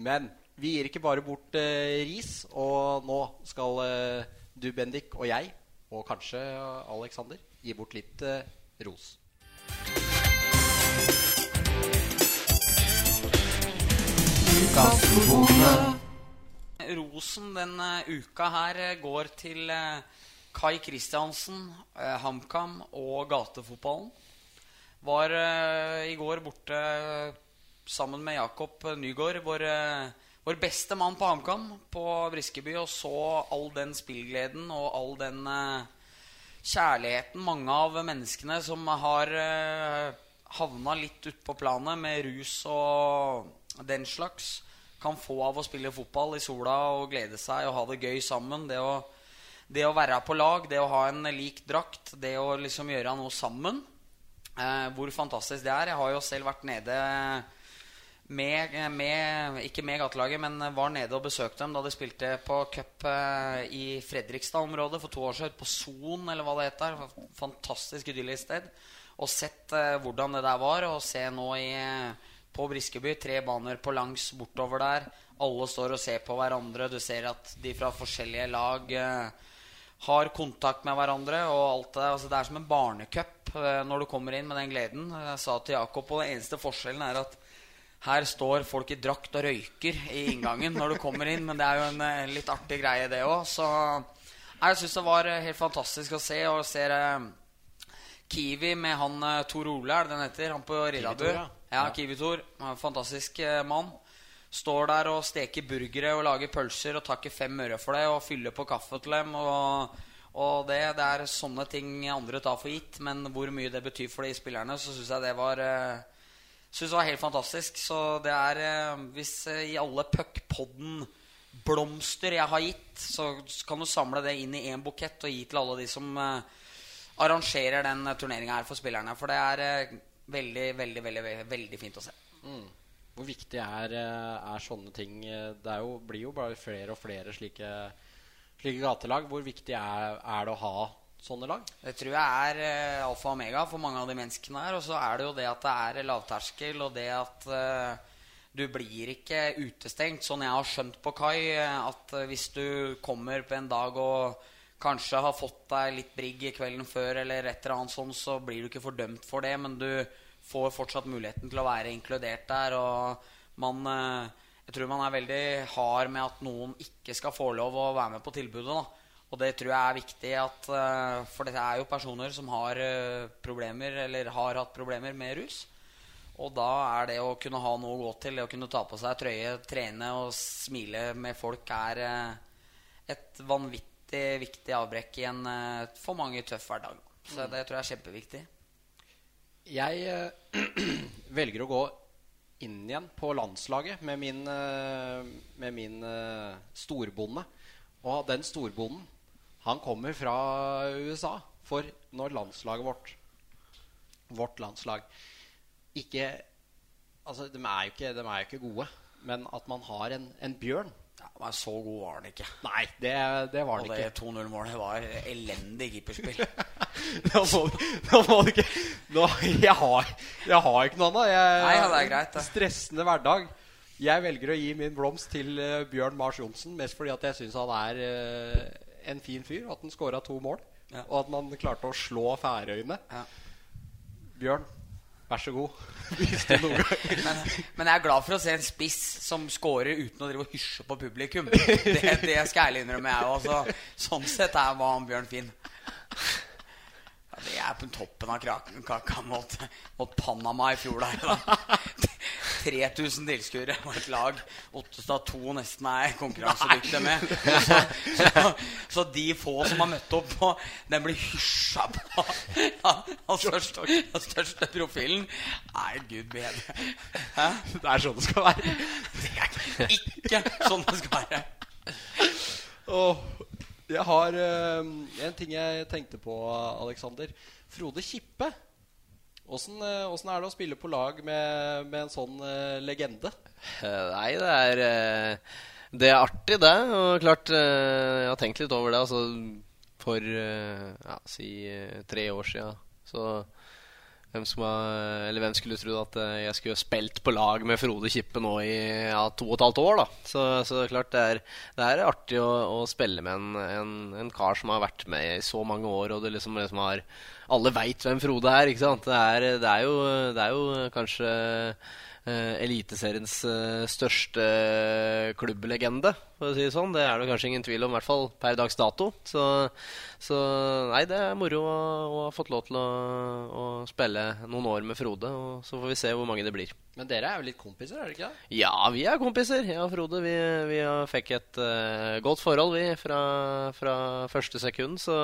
Men vi gir ikke bare bort eh, ris, og nå skal eh, du, Bendik, og jeg, og kanskje Alexander, gi bort litt eh, ros. Rosen denne uka her eh, går til eh, Kai Kristiansen, eh, HamKam og gatefotballen. Var eh, i går borte eh, sammen med Jakob Nygaard, vår, eh, vår beste mann på HamKam, på Briskeby, og så all den spillgleden og all den eh, kjærligheten mange av menneskene som har eh, havna litt utpå planet med rus og den slags, kan få av å spille fotball i sola og glede seg og ha det gøy sammen. Det å, det å være på lag, det å ha en lik drakt, det å liksom gjøre noe sammen. Eh, hvor fantastisk det er. Jeg har jo selv vært nede med, med Ikke med gatelaget, men var nede og besøkte dem da de spilte på cup eh, i Fredrikstad-området for to år siden. På Son, eller hva det heter. Fantastisk idyllisk sted. Og sett eh, hvordan det der var. Og se nå i, på Briskeby tre baner på langs bortover der. Alle står og ser på hverandre. Du ser at de fra forskjellige lag eh, har kontakt med hverandre. Og alt det, altså det er som en barnecup eh, når du kommer inn med den gleden. Jeg sa til Jakob, og den eneste forskjellen er at her står folk i drakt og røyker i inngangen når du kommer inn. Men det er jo en eh, litt artig greie, det òg. Så jeg syns det var eh, helt fantastisk å se. Og ser eh, Kiwi med han eh, Tor Ole, er det den heter? Han på Riddarbu. Ja. Kiwi-Tor. Fantastisk eh, mann. Står der og steker burgere og lager pølser og takker fem øre for det. Og fyller på kaffe til dem. Og, og det, det er sånne ting andre tar for gitt. Men hvor mye det betyr for de spillerne, så syns jeg det var eh, Synes det var helt fantastisk. Så det er eh, Hvis i alle puckpodden blomster jeg har gitt, så kan du samle det inn i én bukett og gi til alle de som arrangerer den turneringa her for spillerne. For det er veldig, veldig, veldig, veldig, fint å se. Hvor viktig er, eh, er sånne ting Det jo, blir jo bare flere og flere slike, slike gatelag. Hvor viktig er, er det å ha sånne lag? Det tror jeg er uh, alfa og omega for mange av de menneskene her. Og så er det jo det at det er lavterskel, og det at uh, du blir ikke utestengt. Sånn jeg har skjønt på Kai, at hvis du kommer på en dag og kanskje har fått deg litt brigg i kvelden før, eller et eller annet sånn, så blir du ikke fordømt for det, men du får fortsatt muligheten til å være inkludert der. Og man eh, Jeg tror man er veldig hard med at noen ikke skal få lov å være med på tilbudet. da og det tror jeg er viktig, at, eh, for det er jo personer som har eh, problemer, eller har hatt problemer med rus. Og da er det å kunne ha noe å gå til, det å kunne ta på seg trøye, trene og smile med folk, er et vanvittig viktig avbrekk i en eh, for mange tøff hverdag. Så det tror jeg er kjempeviktig. Jeg eh, velger å gå inn igjen på landslaget med min, eh, med min storbonde. Og den storbonden, han kommer fra USA. For når landslaget vårt, vårt landslag, ikke Altså, de er ikke, de er jo ikke gode. Men at man har en, en bjørn men så god var han ikke. Nei, det, det var Og det det 2-0-målet var elendig keeperspill. Nå må, nå må du ikke nå, jeg, har, jeg har ikke noe annet. Jeg, Nei, ja, det er greit, det. Stressende hverdag. Jeg velger å gi min blomst til uh, Bjørn Mars Johnsen mest fordi at jeg syns han er uh, en fin fyr. At han scora to mål. Ja. Og at man klarte å slå Færøyene. Ja. Bjørn, vær så god. Noen gang Men, men jeg er glad for å se en spiss som scorer uten å drive og hysje på publikum. Det, det skal jeg ærlig innrømme, jeg òg. Sånn sett er var han Bjørn Finn. Ja, det er på toppen av kraken, kaka mot, mot Panama i fjor der. Da. 3000 tilskuere på et lag Ottestad 2 nesten er konkurransedyktige med. Så, så, så de få som har møtt opp på Den blir hysja på av ja, største, største profilen. Nei, gud bedre. Hæ? Det er sånn det skal være. Det er ikke sånn det skal være. Oh, jeg har uh, en ting jeg tenkte på, Alexander. Frode Kippe. Åssen eh, er det å spille på lag med, med en sånn eh, legende? Eh, Nei, det er Det er artig, det. Og klart, jeg har tenkt litt over det. Altså, for ja, si tre år sia, så hvem, har, hvem skulle trodd at eh, jeg skulle spilt på lag med Frode Kippe nå i ja, to og et halvt år? da Så, så klart det er, det er artig å, å spille med en, en, en kar som har vært med i så mange år, og det liksom, liksom har Alle veit hvem Frode er, ikke sant? Det er, det er, jo, det er jo kanskje Eliteseriens eh, største klubblegende, for å si det sånn. Det er det kanskje ingen tvil om, i hvert fall per dags dato. Så, så nei, det er moro å, å ha fått lov til å, å spille noen år med Frode. Og så får vi se hvor mange det blir. Men dere er jo litt kompiser, er dere ikke det? Ja, vi er kompiser. Jeg og Frode vi, vi har fikk et uh, godt forhold vi fra, fra første sekund. Så,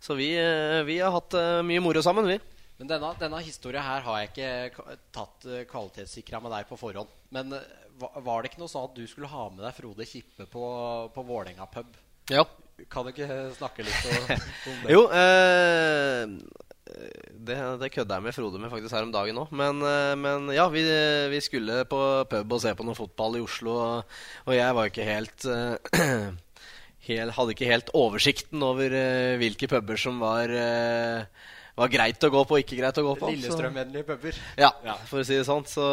så vi, uh, vi har hatt uh, mye moro sammen, vi. Men denne, denne historia her har jeg ikke tatt uh, kvalitetssikra med deg på forhånd. Men eh, var det ikke noe sånn at du skulle ha med deg Frode Kippe på, på Vålerenga pub? Ja. Kan du ikke snakke litt om, om det? Jo, eh, det, det kødda jeg med Frode med faktisk her om dagen òg. Men, eh, men ja, vi, vi skulle på pub og se på noe fotball i Oslo, og, og jeg var ikke helt eh, hel, Hadde ikke helt oversikten over eh, hvilke puber som var eh, var greit å gå på og ikke greit å gå på. Lillestrøm-vennlige puber. ja, Ja. for å si det sånn. Så,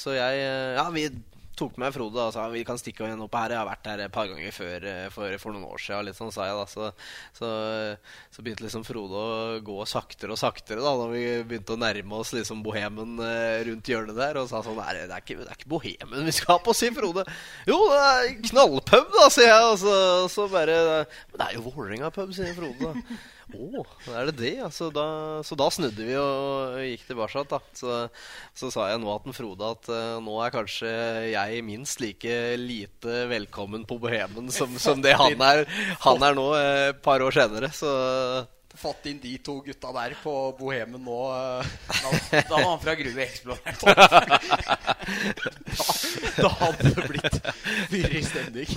så jeg Ja, vi tok med Frode og sa vi kan stikke igjen opp her. Jeg har vært her et par ganger før for, for noen år siden. Litt sånn sa jeg da Så, så, så begynte liksom Frode å gå saktere og saktere da Når vi begynte å nærme oss liksom bohemen eh, rundt hjørnet der. Og sa sånn Nei, det er ikke, det er ikke bohemen vi skal på, sier Frode. Jo, det er knallpub, da, sier jeg. Og så, så bare Men det er jo Vålerenga-pub, sier Frode. da å, er det det? Ja. Så, da, så da snudde vi og gikk tilbake. Da. Så, så sa jeg nå til Frode at uh, nå er kanskje jeg minst like lite velkommen på Bohemen som, som det han er, han er nå et et par år senere. Så Fått inn de to gutta der på Bohemen nå. eh, Da, da var han fra Grue eksplodert Da hadde det blitt fyrig stemning.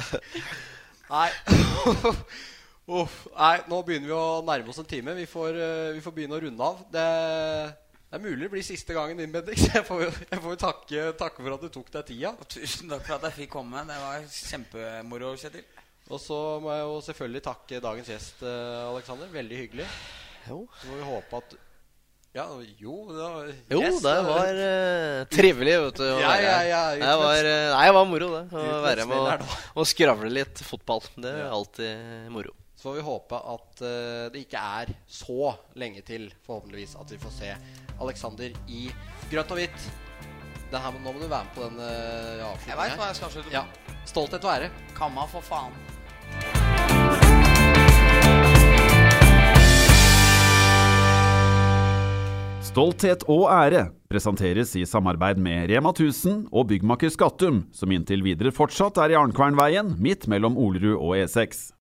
Nei. Uff. Nei, nå begynner vi å nærme oss en time. Vi får, uh, vi får begynne å runde av. Det, det er mulig det blir siste gangen din, Bendik. Jeg får, jeg får takke, takke for at du tok deg tida. Tusen takk for at jeg fikk komme. Det var kjempemoro, Kjetil. Og så må jeg jo selvfølgelig takke dagens gjest, uh, Alexander. Veldig hyggelig. Jo, Så må vi håpe at Ja, jo da, jo yes, det var uh, trivelig, vet du. Ja, ja, ja, Det var, eh, nei, det var moro, det. Å være med og, og skravle litt fotball. Det er alltid moro. Så får vi håpe at eh, det ikke er så lenge til, forhåpentligvis, at vi får se Alexander i grønt og hvitt. Her, nå må du være med på den uh, Jeg veit hva jeg skal avslutte med. Ja. Stolthet og ære. Kamma, for faen. Stolthet og ære presenteres i samarbeid med Rema 1000 og byggmaker Skattum, som inntil videre fortsatt er i Arnkvernveien, midt mellom Olerud og E6.